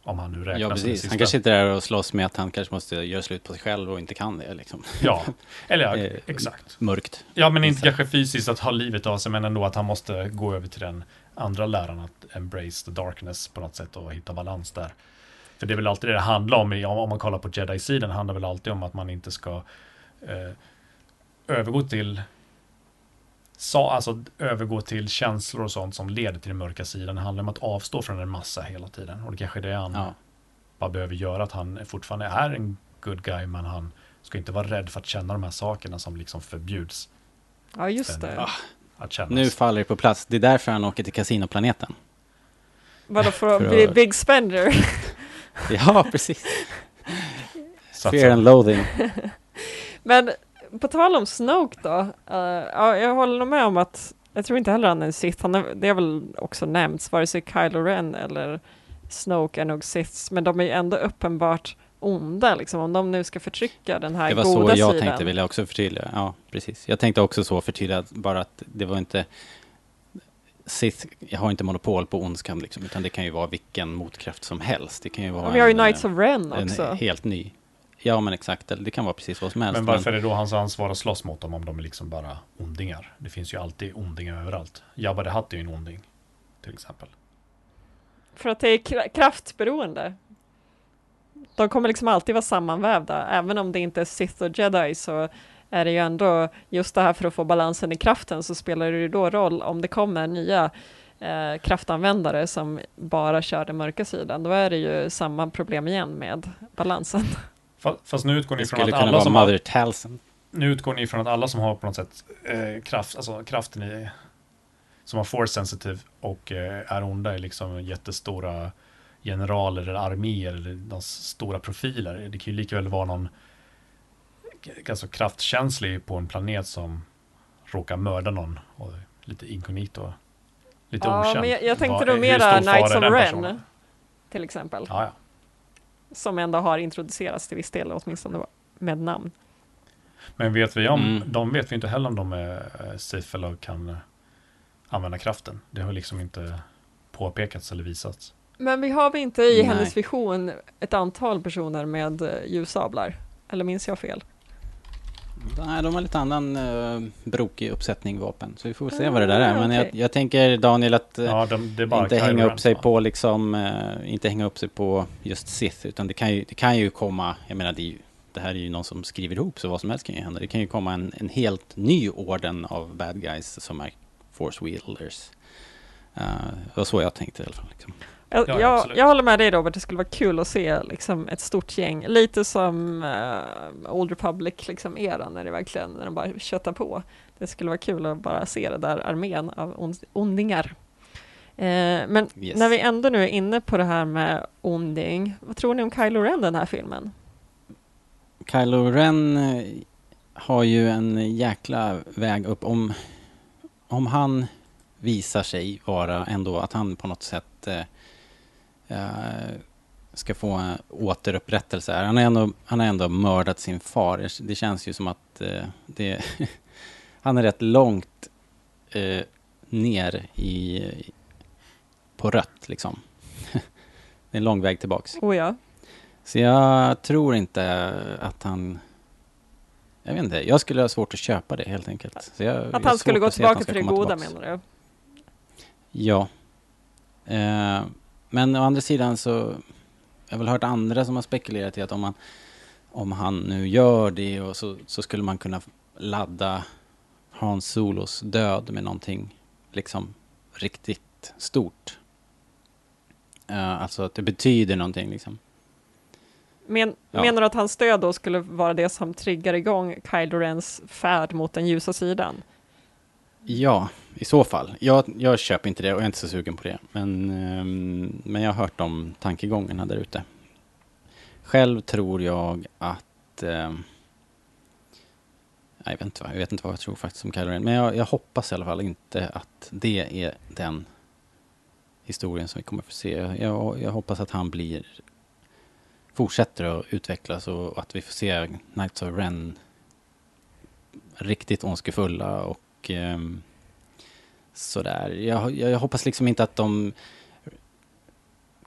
Om han nu räknas Ja, precis. Han kanske sitter där och slåss med att han kanske måste göra slut på sig själv och inte kan det. Liksom. Ja, eller ja, [LAUGHS] Eh, exakt. Mörkt. Ja, men inte kanske fysiskt att ha livet av sig, men ändå att han måste gå över till den andra läran, att embrace the darkness på något sätt och hitta balans där. För det är väl alltid det det handlar om, om man kollar på Jedi-sidan, handlar väl alltid om att man inte ska eh, övergå till sa, alltså övergå till känslor och sånt som leder till den mörka sidan. Det handlar om att avstå från en massa hela tiden. Och det kanske är det han Ja. bara behöver göra, att han fortfarande är en good guy, men han ska inte vara rädd för att känna de här sakerna som liksom förbjuds Ja, just det. att kännas. Nu faller det på plats. Det är därför han åker till kasinoplaneten. Vadå för att För bli att- big spender? Ja, precis. [LAUGHS] Att- Fear and loathing. [LAUGHS] Men på tal om Snoke då, eh, ja, jag håller nog med om att jag tror inte heller han är en Sith, han är, det har väl också nämnts, vare sig Kylo Ren eller Snoke är nog Siths, men de är ju ändå uppenbart onda, liksom, om de nu ska förtrycka den här Det var goda så jag sidan. tänkte, vill jag också förtydliga. Ja, precis. Jag tänkte också så förtydliga, bara att det var inte... Sith, jag har inte monopol på ondskan, liksom, utan det kan ju vara vilken motkraft som helst. Det kan ju vara Men vi har ju en, Knights eh, of Ren en också. helt ny. Ja, men exakt. Det kan vara precis vad som helst. Men varför är det då hans ansvar att slåss mot dem om de är liksom bara ondingar? Det finns ju alltid ondingar överallt. Jabba the Hutt är ju en onding. Till exempel. För att det är kra- kraftberoende. De kommer liksom alltid vara sammanvävda, även om det inte är Sith och Jedi så är det ju ändå just det här för att få balansen i kraften så spelar det ju då roll om det kommer nya eh, kraftanvändare som bara kör den mörka sidan. Då är det ju samma problem igen med balansen. Fa- Fast nu utgår ni från att alla som Mother Talson. Nu utgår ni från att alla som har på något sätt eh, kraft, alltså kraften i som har force sensitive och eh, är onda är liksom jättestora generaler eller arméer eller de stora profiler. Det kan ju lika väl vara någon ganska kraftkänslig på en planet som råkar mörda någon och lite inkognito. Lite ja, okänd. men jag, jag tänkte hur mera Knights of Ren, personen? till exempel. Ja, ja. Som ändå har introducerats till viss del, åtminstone med namn. Men vet vi om, Mm. de vet vi inte heller om de är eh, safe eller kan eh, använda kraften. Det har liksom inte påpekats eller visats. Men vi har vi inte i Nej. hennes vision ett antal personer med eh, ljussablar? Eller minns jag fel? Nej, de har lite annan uh, brokig uppsättning vapen. Så vi får se vad det där är. Ah, Men jag, jag tänker Daniel att eh, Ja, de, det är bara inte hänga upp sig på liksom, eh, inte hänga upp sig på just Sith, utan det kan ju, det kan ju komma, jag menar det, ju, det här är ju någon som skriver ihop, så vad som helst kan ju hända. Det kan ju komma en, en helt ny orden av bad guys som är force wielders. Uh, det var så jag tänkte i alla fall. Liksom. Jag, Ja, jag, jag håller med dig Robert, det skulle vara kul att se liksom, ett stort gäng, lite som uh, Old Republic liksom, eran, när det verkligen, när de bara köttar på. Det skulle vara kul att bara se det där armén av ond, ondingar. Eh, men Yes. när vi ändå nu är inne på det här med onding, vad tror ni om Kylo Ren den här filmen? Kylo Ren eh, har ju en jäkla väg upp om, om han visar sig vara ändå att han på något sätt eh, ska få en återupprättelse. Han har ändå, han har ändå mördat sin far. Det- känns ju som att eh, det, [LAUGHS] han är rätt långt eh, ner i, på rött liksom. [LAUGHS] det är en lång väg tillbaks. Oh ja. Så jag tror inte att han... Jag vet inte, jag skulle ha svårt att köpa det helt enkelt. Så jag, Att han skulle gå tillbaka till det goda tillbaks. menar du? Ja. Eh, men å andra sidan så... Jag har väl hört andra som har spekulerat i att om, man, om han nu gör det och så, så skulle man kunna ladda Hans Solos död med någonting liksom riktigt stort. Eh, alltså att det betyder någonting liksom. Men, Ja. Menar du att hans stöd då skulle vara det som triggar igång Kylo Rens färd mot den ljusa sidan? Ja, i så fall. Jag, jag köper inte det och jag är inte så sugen på det. Men, ehm, men jag har hört om tankegångarna där ute. Själv tror jag att... Eh, jag, vet inte, vad- jag vet inte vad jag tror faktiskt om Kylo Ren. Men jag, jag hoppas i alla fall inte att det är den historien som vi kommer få se. Jag, jag hoppas att han blir fortsätter att utvecklas och att vi får se Knights of Ren riktigt ondskefulla och ehm, sådär. Jag, jag, jag hoppas liksom inte att de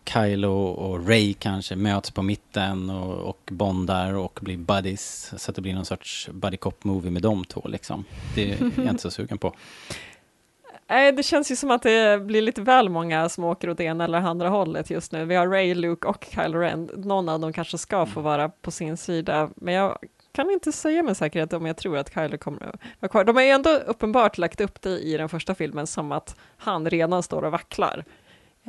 Kylo och Ray kanske möts på mitten och, och bondar och blir buddies. Så att det blir någon sorts buddy cop movie med de två liksom. Det är jag inte så sugen på. [LAUGHS] Nej, det känns ju som att det blir lite väl många som åker åt ena eller andra hållet just nu. Vi har Ray, Luke och Kylo Ren. Någon av dem kanske ska få vara på sin sida, men jag kan inte säga med säkerhet om jag tror att Kylo kommer att vara kvar. De har ju ändå uppenbart lagt upp det i den första filmen som att han redan står och vacklar.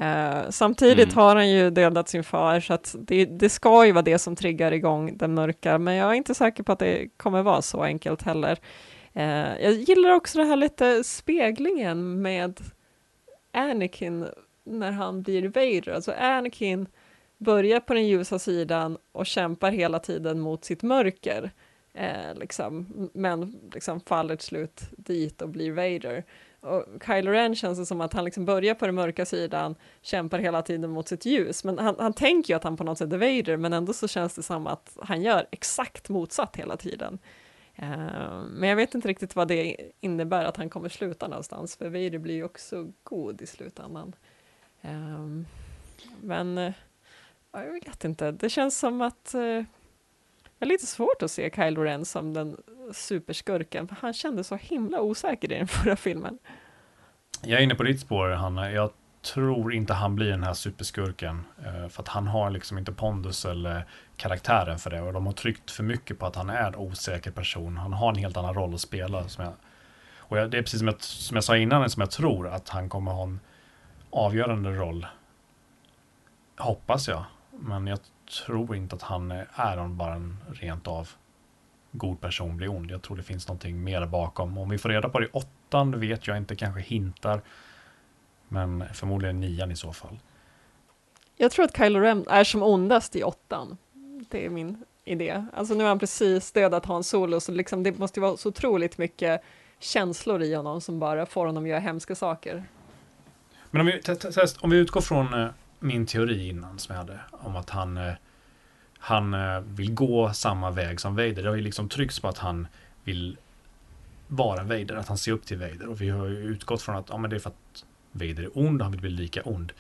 Eh, samtidigt Mm. har han ju dödat sin far, så att det, det ska ju vara det som triggar igång den mörka, men jag är inte säker på att det kommer vara så enkelt heller. Eh, jag gillar också det här lite speglingen med Anakin när han blir Vader. Alltså Anakin börjar på den ljusa sidan och kämpar hela tiden mot sitt mörker. Eh, liksom, men liksom faller till slut dit och blir Vader. Och Kylo Ren känns det som att han liksom börjar på den mörka sidan, kämpar hela tiden mot sitt ljus, men han, han tänker ju att han på något sätt är Vader, men ändå så känns det som att han gör exakt motsatt hela tiden. Uh, men jag vet inte riktigt vad det innebär att han kommer sluta någonstans, för Vader blir ju också god i slutändan. Uh, men uh, jag vet inte, det känns som att eh, det är lite svårt att se Kylo Ren som den superskurken, för han kändes så himla osäker i den [LAUGHS] förra filmen. Jag är inne på ditt spår, Hanna. Jag tror inte han blir den här superskurken. Eh, för att han har liksom inte pondus eller karaktären för det. Och de har tryckt för mycket på att han är en osäker person. Han har en helt annan roll att spela. Som jag, och jag, det är precis som jag, som jag sa innan, som jag tror att han kommer ha en avgörande roll. Hoppas jag. Men jag tror inte att han är bara en rent av god person blir ond. Jag tror det finns någonting mer bakom. Om vi får reda på det i åttan vet jag inte, kanske hintar. Men förmodligen nian i så fall. Jag tror att Kylo Ren är som ondast i åttan. Det är min idé. Alltså nu har han precis dödat Hans Solo, så liksom det måste vara så otroligt mycket känslor i honom som bara får honom att göra hemska saker. Men om vi, om vi utgår från min teori innan som jag hade, om att han han vill gå samma väg som Vader. Det har ju liksom tryckts på att han vill vara Vader, att han ser upp till Vader. Och vi har ju utgått från att ja, men det är för att Vader är ond och han vill bli lika ond.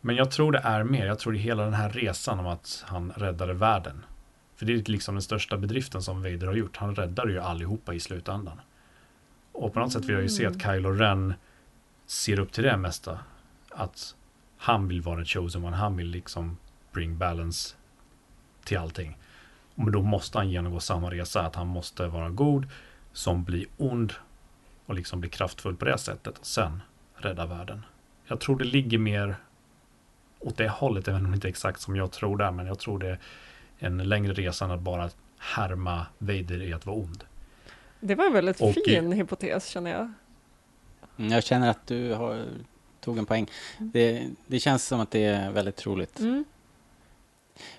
Men jag tror det är mer, jag tror det är hela den här resan om att han räddade världen. För det är liksom den största bedriften som Vader har gjort. Han räddar ju allihopa i slutändan. Och på något sätt vill jag ju se att Kylo Ren ser upp till det mesta. Att han vill vara chosen one, han vill liksom bring balance till allting. Men då måste han genomgå samma resa, att han måste vara god, som blir ond och liksom blir kraftfull på det sättet och sen rädda världen. Jag tror det ligger mer åt det hållet, även om det inte är exakt som jag tror det, men jag tror det är en längre resa än att bara härma Vader i att vara ond. Det var en väldigt och fin i... hypotes känner jag. Mm, jag känner att du har, tog en poäng. Mm. Det, det känns som att det är väldigt troligt. Mm.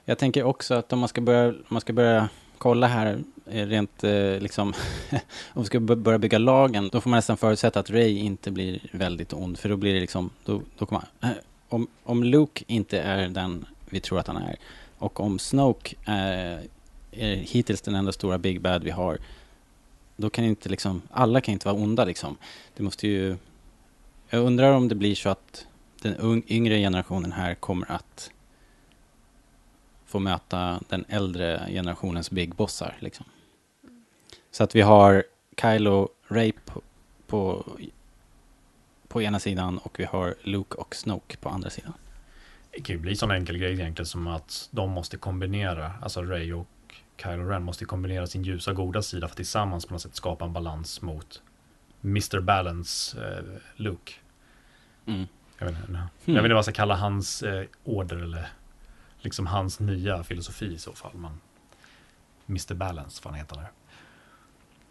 Jag tänker också att om man ska börja, man ska börja kolla här eh, rent eh, liksom, [LAUGHS] om vi ska börja bygga lagen, då får man nästan förutsätta att Ray inte blir väldigt ond, för då blir det liksom, då, då kommer man, eh, om, om Luke inte är den vi tror att han är, och om Snoke är, är hittills den enda stora Big Bad vi har, då kan inte liksom, alla kan inte vara onda liksom. Det måste ju, jag undrar om det blir så att den yngre generationen här kommer att få möta den äldre generationens big bossar. Liksom. Så att vi har Kylo Ray på, på, på, ena sidan och vi har Luke och Snoke på andra sidan. Det kan ju bli sån enkel grej egentligen som att de måste kombinera, alltså Ray och Kylo Ren måste kombinera sin ljusa goda sida för att tillsammans på något sätt skapa en balans mot Mr. Balance eh, Luke. Mm. Jag, vet inte, mm. jag vet inte vad jag ska kalla hans eh, order eller liksom hans nya filosofi i så fall. Men Mr Balance, vad han heter där.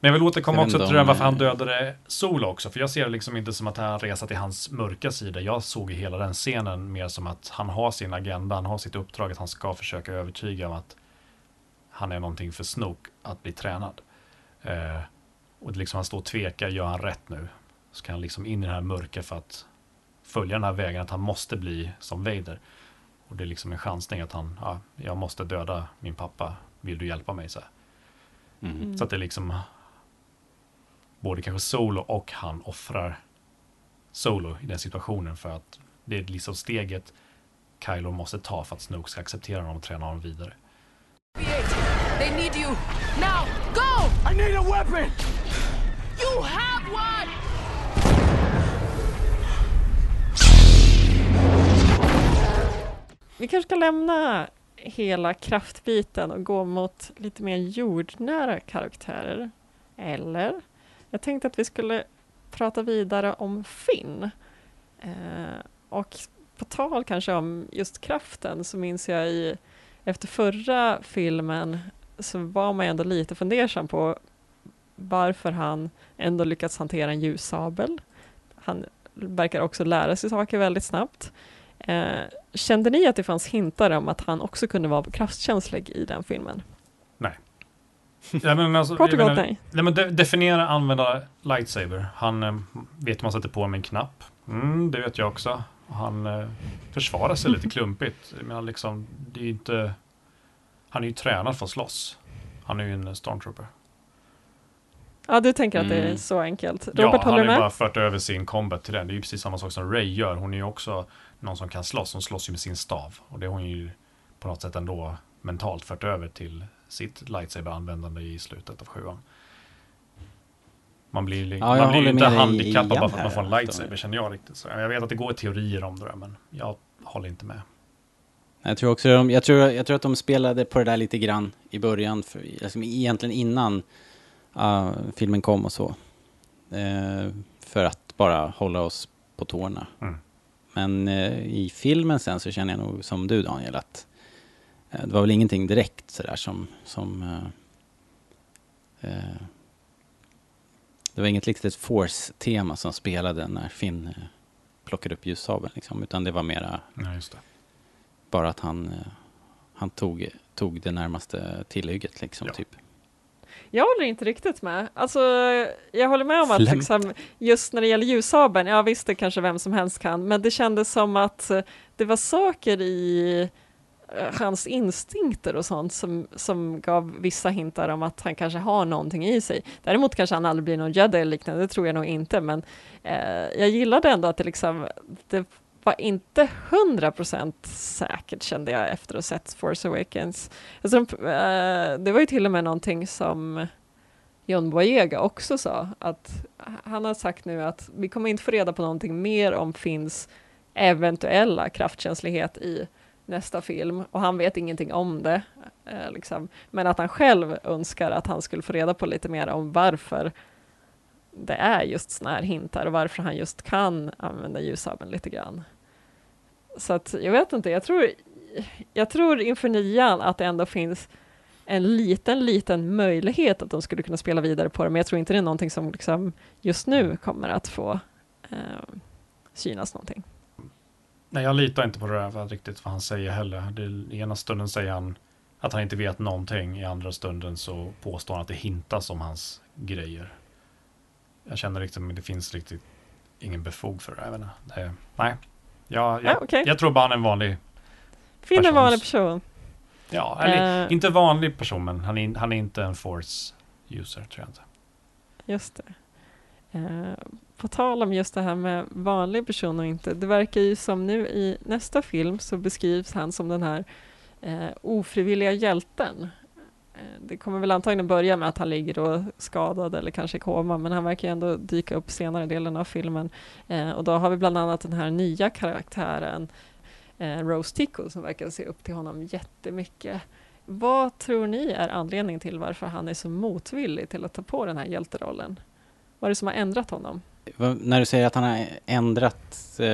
Men jag vill återkomma jag också till det varför han dödade Solo också. För jag ser det liksom inte som att han reser till hans mörka sida. Jag såg hela den scenen mer som att han har sin agenda, han har sitt uppdrag, att han ska försöka övertyga om att han är någonting för Snoke att bli tränad. Eh, och liksom han står och tvekar, gör han rätt nu? Så kan han liksom in i det här mörka för att följa den här vägen, att han måste bli som Vader. Och det är liksom en chansning att han, ja, jag måste döda min pappa, vill du hjälpa mig? Så, mm. så att det är liksom både kanske Solo och han offrar Solo i den situationen för att det är liksom steget Kylo måste ta för att Snoke ska acceptera honom och träna honom vidare. They need you! Now, go! I need a weapon! You have one! Vi kanske ska lämna hela kraftbiten och gå mot lite mer jordnära karaktärer. Eller? Jag tänkte att vi skulle prata vidare om Finn. Eh, och på tal kanske om just kraften så minns jag i efter förra filmen så var man ändå lite fundersam på varför han ändå lyckats hantera en ljussabel. Han verkar också lära sig saker väldigt snabbt. Eh, kände ni att det fanns hintar om att han också kunde vara kraftkänslig i den filmen? Nej. Ja, men alltså, Kort och gott nej. Nej, men de, definiera använda lightsaber. Han eh, vet man sätter på med en knapp. Mm, det vet jag också. Han eh, försvarar sig lite klumpigt. Menar, liksom, det är ju inte... Han är ju tränad för att slåss. Han är ju en stormtrooper. Ja, du tänker att det är Mm. så enkelt. ja, Robert, han håller har ju bara fört över sin combat till den. Det är ju precis samma sak som Ray gör. Hon är ju också någon som kan slåss. Hon slåss ju med sin stav. Och det har hon ju på något sätt ändå mentalt fört över till sitt lightsaber-användande i slutet av sjuan. Man blir, li- Ja, man blir inte handikappad bara för att man får en att lightsaber, känner jag riktigt. Så jag vet att det går teorier om det där, men jag håller inte med. Jag tror också de, jag tror, jag tror att de spelade på det där lite grann i början, för, liksom egentligen innan uh, filmen kom och så. Eh, för att bara hålla oss på tårna. Mm. Men eh, i filmen sen så känner jag nog som du Daniel att eh, det var väl ingenting direkt sådär som, som det var inget riktigt force-tema som spelade när Finn plockade upp ljussabeln liksom, utan det var mera Ja, just det. Bara att han, eh, han tog, tog det närmaste tillhygget liksom, Ja. typ. Jag håller inte riktigt med. Alltså, jag håller med om att liksom, just när det gäller ljussabeln, ja visst det kanske vem som helst kan, men det kändes som att eh, det var saker i eh, hans instinkter och sånt som, som gav vissa hintar om att han kanske har någonting i sig. Däremot kanske han aldrig blir någon jedi eller liknande, det tror jag nog inte, men eh, jag gillade ändå att det liksom, det var inte hundra procent säkert kände jag efter att ha sett Force Awakens. Alltså, det var ju till och med någonting som John Boyega också sa, att han har sagt nu att vi kommer inte få reda på någonting mer om Finns eventuella kraftkänslighet i nästa film och han vet ingenting om det. Eh, liksom. Men att han själv önskar att han skulle få reda på lite mer om varför det är just såna här hintar och varför han just kan använda ljussabeln lite grann. Så att jag vet inte, jag tror, jag tror inför nian att det ändå finns en liten, liten möjlighet att de skulle kunna spela vidare på det, men jag tror inte det är någonting som liksom just nu kommer att få eh, synas någonting. Nej, jag litar inte på det där för riktigt vad han säger heller. Det, I ena stunden säger han att han inte vet någonting, i andra stunden så påstår han att det hintas om hans grejer. Jag känner liksom att det finns riktigt ingen befog för det. Jag det nej, jag, jag, Ja, okej. jag tror bara han är en vanlig, Finn är en vanlig person. ja, eller Eh. inte vanlig person, men han är, han är inte en force user, tror jag inte. Just det. Eh, på tal om just det här med vanlig person och inte, det verkar ju som nu i nästa film så beskrivs han som den här eh, ofrivilliga hjälten. Eh, det kommer väl antagligen börja med att han ligger och skadad eller kanske i koma, men han verkar ju ändå dyka upp senare delen av filmen. Eh, och då har vi bland annat den här nya karaktären eh, Rose Tico som verkar se upp till honom jättemycket. Vad tror ni är anledningen till varför han är så motvillig till att ta på den här hjälterollen? Vad är det som har ändrat honom? När du säger att han har ändrat... Eh,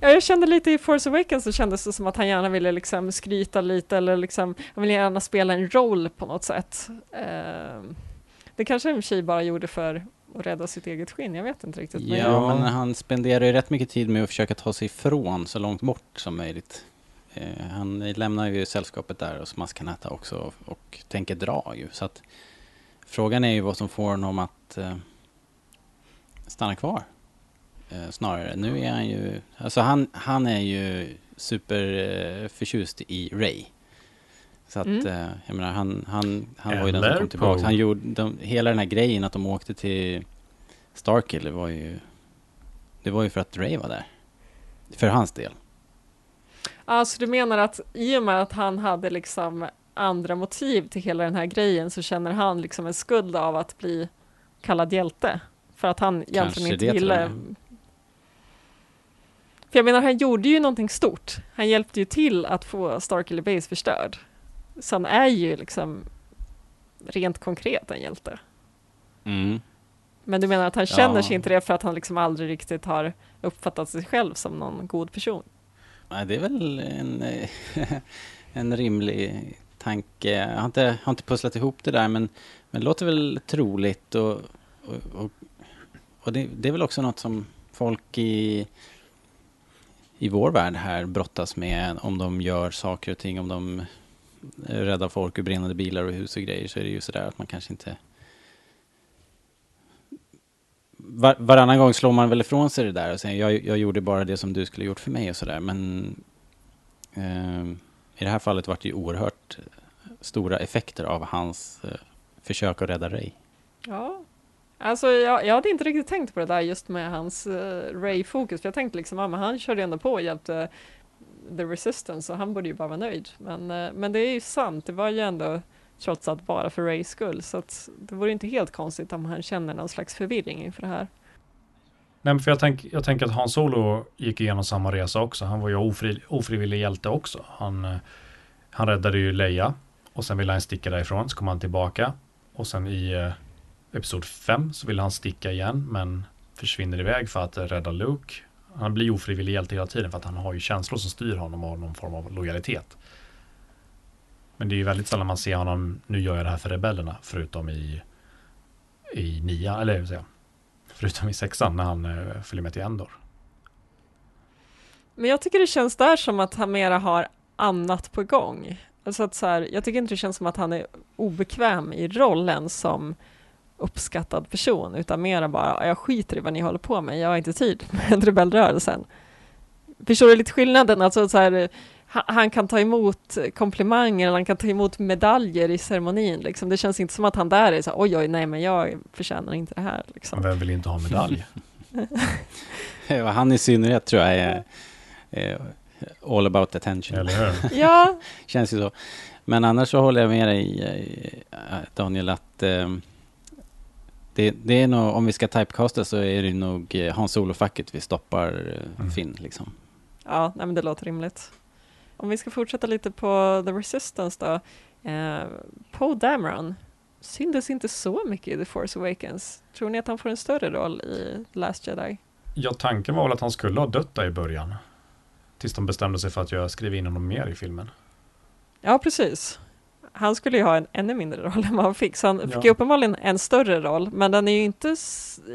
Ja, jag kände lite i Force Awakens så kändes det som att han gärna ville liksom skryta lite eller liksom, han ville gärna spela en roll på något sätt. Eh, det kanske en tjej bara gjorde för att rädda sitt eget skinn, jag vet inte riktigt. men ja, men han spenderar ju rätt mycket tid med att försöka ta sig ifrån så långt bort som möjligt. Eh, han lämnar ju sällskapet där hos Maskanata också och, och tänker dra ju. Så att frågan är ju vad som får honom att eh, stanna kvar. Eh, snarare. Nu är han ju... Alltså han, han är ju superförtjust eh, i Ray. Så att, Mm. eh, jag menar, han, han, han var ju den som kom tillbaka. Han gjorde, de, hela den här grejen att de åkte till Starkiller var ju... Det var ju för att Ray var där. För hans del. Alltså du menar att i och med att han hade liksom andra motiv till hela den här grejen så känner han liksom en skuld av att bli kallad hjälte? För att han egentligen Kanske inte ville... För jag menar, han gjorde ju någonting stort. Han hjälpte ju till att få Starkiller Base förstörd. Så han är ju liksom rent konkret en hjälte. Mm. Men du menar att han känner Ja. sig inte det för att han liksom aldrig riktigt har uppfattat sig själv som någon god person? Nej, det är väl en, [LAUGHS] en rimlig tanke. Jag har inte, har inte pusslat ihop det där, men, men det låter väl troligt. Och, och, och, och det, det är väl också något som folk i, i vår värld här brottas med om de gör saker och ting, om de räddar folk ur brinnande bilar och hus och grejer så är det ju sådär att man kanske inte var, varannan gång slår man väl ifrån sig det där och säger jag, jag gjorde bara det som du skulle gjort för mig och sådär. Men eh, i det här fallet var det ju oerhört stora effekter av hans eh, försök att rädda Ray. Ja, alltså jag, jag hade inte riktigt tänkt på det där just med hans uh, Ray-fokus. För jag tänkte liksom, ja, men han körde ändå på och hjälpte The Resistance och han borde ju bara vara nöjd. Men, uh, men det är ju sant, det var ju ändå trots allt bara för Rays skull. Så att det vore inte helt konstigt om han känner någon slags förvirring inför det här. Nej, men för jag, tänk, jag tänker att Han Solo gick igenom samma resa också. Han var ju ofri, ofrivillig hjälte också. Han, eh, han räddade ju Leia och sen ville han sticka därifrån. Så kom han tillbaka och sen i Episod 5 så vill han sticka igen men försvinner iväg för att rädda Luke. Han blir ofrivillig hjälte hela tiden för att han har ju känslor som styr honom och någon form av lojalitet. Men det är ju väldigt sällan man ser honom, nu gör jag det här för rebellerna, förutom i, i nia, eller säger jag, förutom i sexan när han eh, följer med till Endor. Men jag tycker det känns där som att han mera har annat på gång. Alltså att så här, jag tycker inte det känns som att han är obekväm i rollen som uppskattad person, utan mera bara, jag skiter i vad ni håller på med, jag har inte tid med [LAUGHS] rebellrörelsen. Förstår du lite skillnaden? Alltså så här, han kan ta emot komplimanger eller han kan ta emot medaljer i ceremonin. Liksom. Det känns inte som att han där är så oj, oj, nej, men jag förtjänar inte det här. Liksom. Vem vill inte ha medalj? [LAUGHS] han i synnerhet tror jag är, är all about attention. Eller hur? [LAUGHS] ja. Känns ju så. Men annars så håller jag med dig, Daniel, att eh, det, det, är nog, om vi ska typecasta så är det nog eh, Hans Solo-facket vi stoppar eh, mm. Finn. Liksom. Ja, nej, men det låter rimligt. Om vi ska fortsätta lite på The Resistance då. Eh, Poe Dameron syntes inte så mycket i The Force Awakens. Tror ni att han får en större roll i Last Jedi? Ja, tanken var väl att han skulle ha dött där i början. Tills de bestämde sig för att jag skriver in honom mer i filmen. Ja, precis. Han skulle ju ha en ännu mindre roll [LAUGHS] än vad han fick, så han ja. fick ju uppenbarligen en större roll, men den är ju inte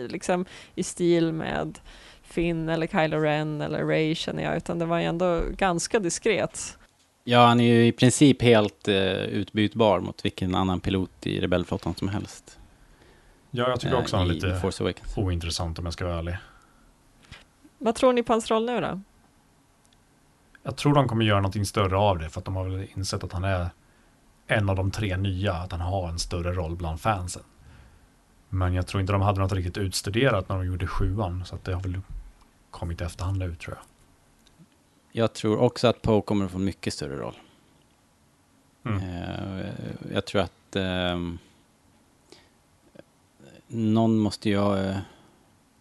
liksom i stil med Finn eller Kylo Ren eller Ray känner jag, utan det var ju ändå ganska diskret. Ja, han är ju i princip helt uh, utbytbar mot vilken annan pilot i rebellflottan som helst. Ja, jag tycker också uh, han är lite ointressant om jag ska vara ärlig. Vad tror ni på hans roll nu då? Jag tror de kommer göra någonting större av det, för att de har väl insett att han är en av de tre nya, att han har en större roll bland fansen. Men jag tror inte de hade något riktigt utstuderat när de gjorde sjuan, så att det har väl kommit i efterhand ut tror jag. Jag tror också att Poe kommer att få en mycket större roll. Mm. Uh, jag tror att uh, någon måste ju uh,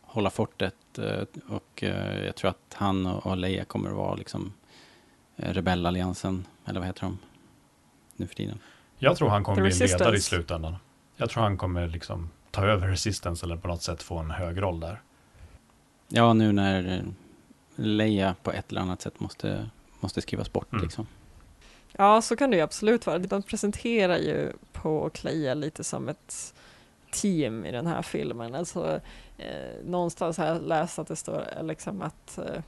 hålla fortet och jag tror att han och Leia kommer att vara liksom rebellalliansen, eller vad heter de nu för tiden? Jag tror han kommer bli en ledare i slutändan. Jag tror han kommer liksom ta över Resistance eller på något sätt få en hög roll där. Ja, nu när Leia på ett eller annat sätt måste, måste skrivas bort mm. liksom. Ja, så kan det ju absolut vara. De presenterar ju på och Leia lite som ett team i den här filmen. Alltså, eh, någonstans har jag läst att det står liksom att eh,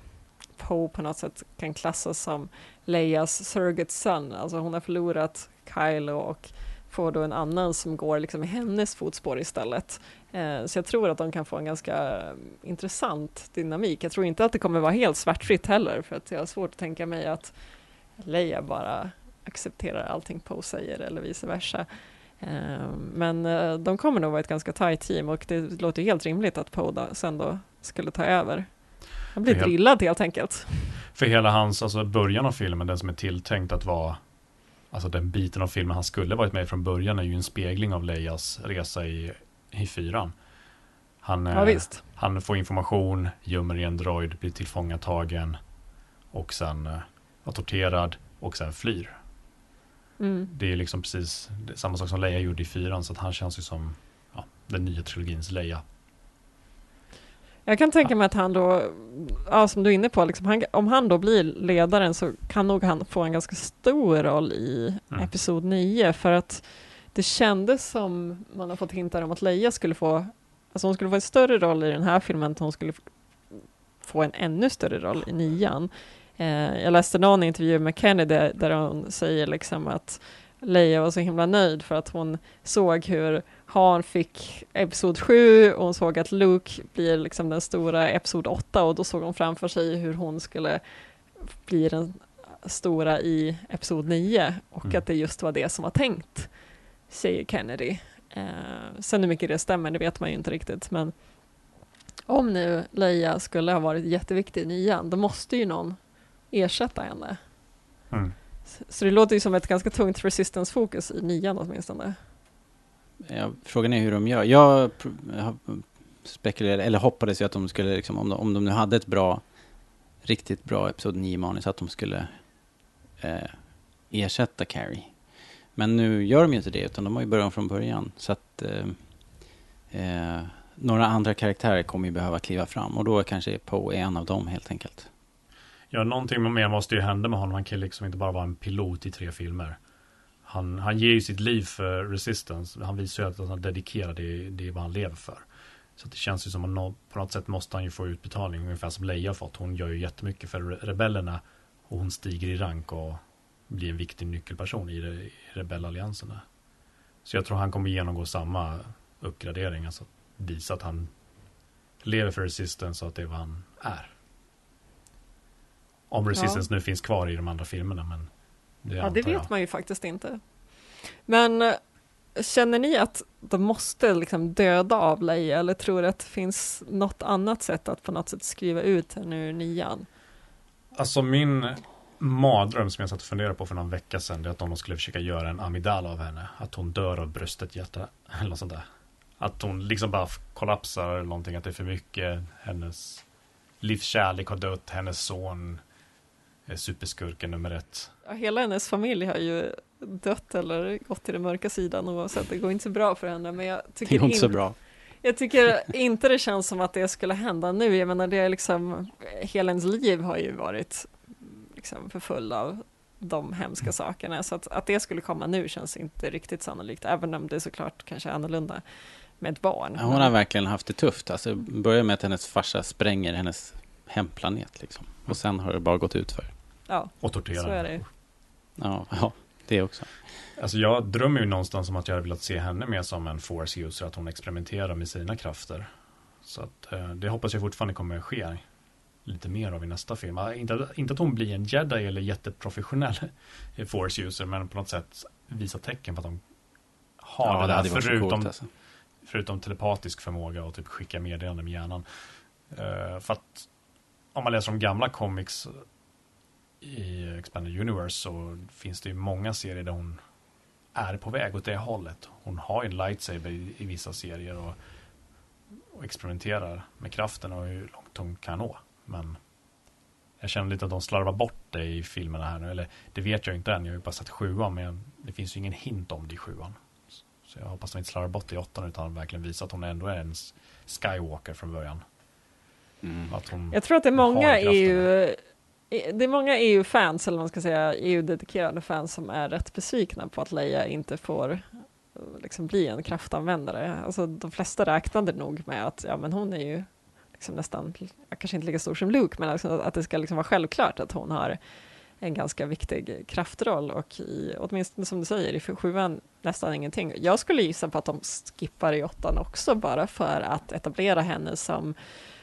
Poe på något sätt kan klassas som Leias surrogate son. Alltså hon har förlorat Kylo och får då en annan som går liksom i hennes fotspår istället. Eh, så jag tror att de kan få en ganska mm, intressant dynamik. Jag tror inte att det kommer vara helt svartfritt heller, för att jag har svårt att tänka mig att Leia bara accepterar allting Poe säger eller vice versa. Eh, men eh, de kommer nog vara ett ganska tight team och det låter helt rimligt att Poe sen då skulle ta över. Han blir drillad helt enkelt. För hela hans, alltså början av filmen, den som är tilltänkt att vara Alltså den biten av filmen han skulle varit med från början är ju en spegling av Leias resa i i fyran. Han, ja, eh, han får information, gömmer i en droid, blir tillfångatagen och sen eh, torterad och sen flyr. Mm. Det är liksom precis samma sak som Leia gjorde i fyran så att han känns ju som ja, den nya trilogins Leia. Jag kan tänka mig att han då, ja, som du är inne på, liksom, han, om han då blir ledaren så kan nog han få en ganska stor roll i mm. Episod 9 för att det kändes som man har fått hintar om att Leia skulle få, alltså hon skulle få en större roll i den här filmen, att hon skulle få en ännu större roll i nian. Eh, jag läste någon intervju med Kennedy där hon säger liksom att Leia var så himla nöjd för att hon såg hur Han fick Episod 7 och hon såg att Luke blir liksom den stora Episod 8 och då såg hon framför sig hur hon skulle bli den stora i Episod 9 och Mm. att det just var det som var tänkt, säger Kennedy. Eh, sen hur mycket det stämmer, det vet man ju inte riktigt, men om nu Leia skulle ha varit jätteviktig i nian, då måste ju någon ersätta henne. Mm. Så- det låter ju som ett ganska tungt resistance-fokus i nian åtminstone. Ja, frågan är hur de gör. Jag spekulerade, eller hoppades ju att de skulle, liksom, om, de, om de nu hade ett bra, riktigt bra Episod 9-manus, att de skulle eh, ersätta Carrie. Men nu gör de ju inte det, utan de har ju börjat från början. Så att eh, eh, några andra karaktärer kommer ju behöva kliva fram och då kanske Poe är en av dem helt enkelt. Ja, någonting mer måste ju hända med honom. Han kan ju liksom inte bara vara en pilot i tre filmer. Han, han ger ju sitt liv för Resistance. Han visar ju att han är dedikerad. Det, det är vad han lever för. Så att det känns ju som att nå- på något sätt måste han ju få utbetalning. Ungefär som Leia fått. Hon gör ju jättemycket för rebellerna. Och hon stiger i rank och blir en viktig nyckelperson i, re, i rebellalliansen. Så jag tror han kommer genomgå samma uppgradering. Alltså visa att han lever för Resistance och att det är vad han är. Om Resistance nu finns kvar i de andra filmerna, men det Ja, det antar jag. vet man ju faktiskt inte. Men eh, känner ni att de måste liksom döda av Leia eller tror du att det finns något annat sätt att på något sätt skriva ut henne ur nian? Alltså min mardröm som jag satt och funderade på för någon vecka sedan, det är att de skulle försöka göra en Amidala av henne. Att hon dör av bröstet, hjärta [LAUGHS] eller något sånt där. Att hon liksom bara kollapsar eller någonting, att det är för mycket. Hennes livskärlek har dött, hennes son superskurken nummer ett. Ja, hela hennes familj har ju dött eller gått till den mörka sidan oavsett. Det går inte så bra för henne. Men jag Det tycker går inte så bra. Jag tycker inte det känns som att det skulle hända nu. Jag menar, det är liksom, hela ens liv har ju varit liksom förfull av de hemska sakerna. Så att, att det skulle komma nu känns inte riktigt sannolikt, även om det såklart kanske är annorlunda med ett barn. Ja, Hon har verkligen haft det tufft. Alltså, börjar med att hennes farsa spränger hennes hemplanet. Liksom. Och sen har det bara gått ut för. Ja, Och tortera. så är det. Ja, ja, det också. Alltså jag drömmer ju någonstans om att jag hade velat se henne mer som en force user, att hon experimenterar med sina krafter. Så att eh, det hoppas jag fortfarande kommer att ske lite mer av i nästa film. Inte, inte att hon blir en jedi eller jätteprofessionell [LAUGHS] force user, men på något sätt visa tecken på att de har Ja, det, det där, så förutom, coolt, alltså. förutom telepatisk förmåga och typ skicka meddelanden med hjärnan. Eh, för att om man läser de gamla comics i Expanded Universe så finns det ju många serier där hon är på väg åt det hållet. Hon har ju en lightsaber i, i vissa serier och, och experimenterar med kraften och hur långt hon kan nå. Men jag känner lite att de slarvar bort det i filmerna här nu. Eller det vet jag inte än, jag har ju bara sett sjuan men det finns ju ingen hint om det i sjuan. Så jag hoppas de inte slarvar bort det i åttan utan verkligen visar att hon ändå är en Skywalker från början. Att hon Jag tror att det är många kraften. EU Eh, det är många EU-fans, eller vad man ska säga, EU-dedikerade fans som är rätt besvikna på att Leia inte får eh, liksom bli en kraftanvändare. Alltså de flesta räknade nog med att ja, men hon är ju liksom nästan, kanske inte lika stor som Luke, men liksom att det ska liksom vara självklart att hon har en ganska viktig kraftroll och i, åtminstone som du säger, i sjuan nästan ingenting. Jag skulle gissa på att de skippar i åttan också bara för att etablera henne som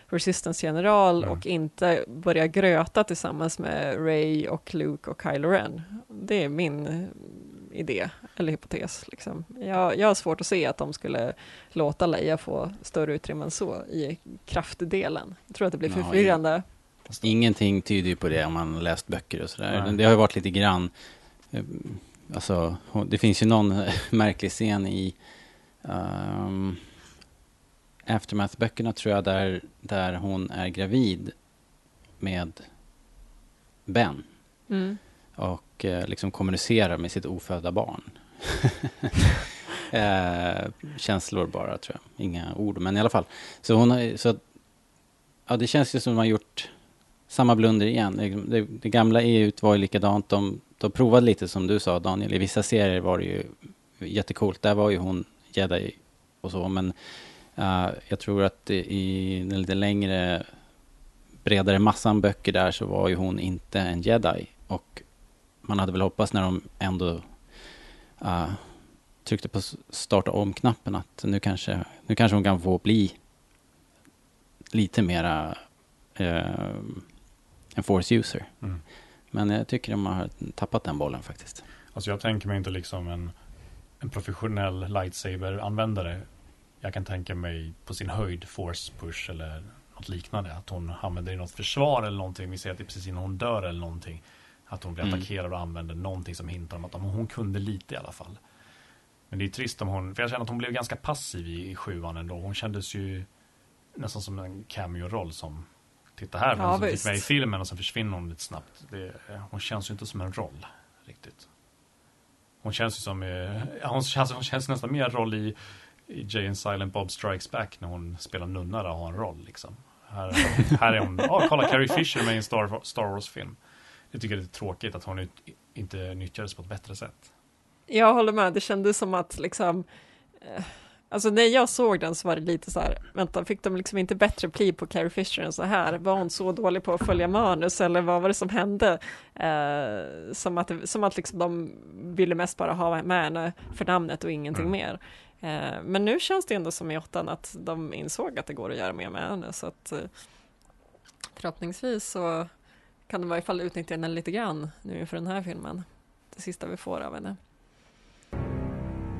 Resistance-general Mm. och inte börja gröta tillsammans med Ray och Luke och Kylo Ren. Det är min idé, eller hypotes. Liksom. Jag, jag har svårt att se att de skulle låta Leia få större utrymme än så i kraftdelen. Jag tror att det blir Ja, förvirrande. Ingenting tyder ju på det om man läst böcker och sådär. Nej. Det har ju varit lite grann, eh, alltså det finns ju någon [LAUGHS] märklig scen i um, Aftermath-böckerna tror jag, där, där hon är gravid med Ben Mm. och eh, liksom kommunicerar med sitt ofödda barn. [LAUGHS] eh, känslor bara, tror jag. Inga ord, men i alla fall. Så hon har, så, att- ja, det känns ju som de har gjort samma blunder igen. Det, det, det gamla EU var ju likadant. De, de provade lite som du sa, Daniel. I vissa serier var det ju jättecoolt. Där var ju hon jedi och så, men eh, jag tror att i den lite längre bredare massan böcker där så var ju hon inte en jedi. Och man hade väl hoppats när de ändå uh, tryckte på starta om-knappen att nu kanske, nu kanske hon kan få bli lite mera uh, en force user. Mm. Men jag tycker de har tappat den bollen faktiskt. Alltså jag tänker mig inte liksom en, en professionell lightsaber-användare. Jag kan tänka mig på sin höjd force push eller något liknande. Att hon använder i något försvar eller någonting. Vi ser att det är precis innan hon dör eller någonting. Att hon blir Mm. attackerad och använder någonting som hintar om att hon kunde lite i alla fall. Men det är trist om hon, för jag känner att hon blev ganska passiv i, i sjuan ändå. Hon kändes ju nästan som en cameo-roll som Titta här, Ja, som fick med i filmen och sen försvinner hon lite snabbt. Det, hon känns ju inte som en roll riktigt. Hon känns ju som, eh, hon känns, hon känns nästan mer roll i, i Jay and Silent Bob Strikes Back när hon spelar nunna och har en roll liksom. Här, här är hon, [LAUGHS] ja kolla Carrie Fisher med i en Star, Star Wars-film. Jag tycker det är tråkigt att hon ut, inte nyttjades på ett bättre sätt. Jag håller med, det kändes som att liksom eh, Alltså när jag såg den så var det lite så här, vänta, fick de liksom inte bättre pli på Carrie Fisher än så här? Var hon så dålig på att följa manus eller vad var det som hände? Eh, som att, som att liksom de ville mest bara ha med henne för namnet och ingenting Mm. mer. Eh, men nu känns det ändå som i åttan att de insåg att det går att göra mer med henne, så att eh, förhoppningsvis så kan de i alla fall utnyttja henne lite grann nu inför den här filmen. Det sista vi får av henne.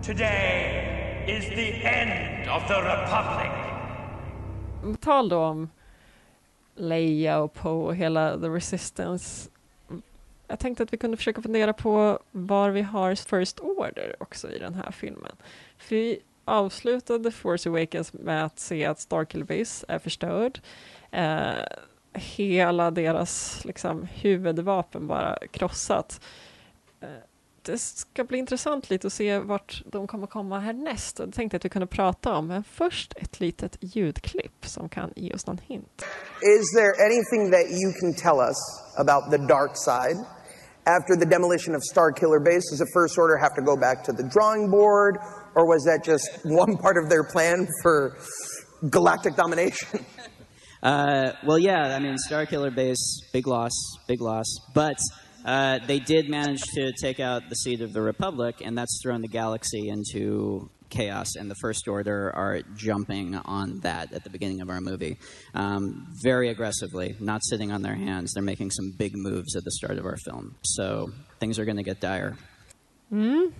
Today is the end of the Republic. Tal då om Leia och Poe och hela The Resistance. Jag tänkte att vi kunde försöka fundera på var vi har First Order också i den här filmen. För vi avslutade Force Awakens med att se att Starkiller Base är förstörd. Eh, hela deras liksom, huvudvapen bara krossat. Eh, det ska bli intressant lite att se vart de kommer komma härnäst. Det tänkte jag att vi kunde prata om. Men först ett litet ljudklipp som kan ge oss någon hint. Is there anything that you can tell us about the dark side? After the demolition of Starkiller Base, does the First Order have to go back to the drawing board? Or was that just [LAUGHS] one part of their plan for galactic domination? [LAUGHS] Uh, well, yeah, I mean, Starkiller Base, big loss, big loss. But uh, they did manage to take out the seat of the Republic, and that's thrown the galaxy into chaos, and the First Order are jumping on that at the beginning of our movie. Um, very aggressively, not sitting on their hands. They're making some big moves at the start of our film. So things are going to get dire. Mm.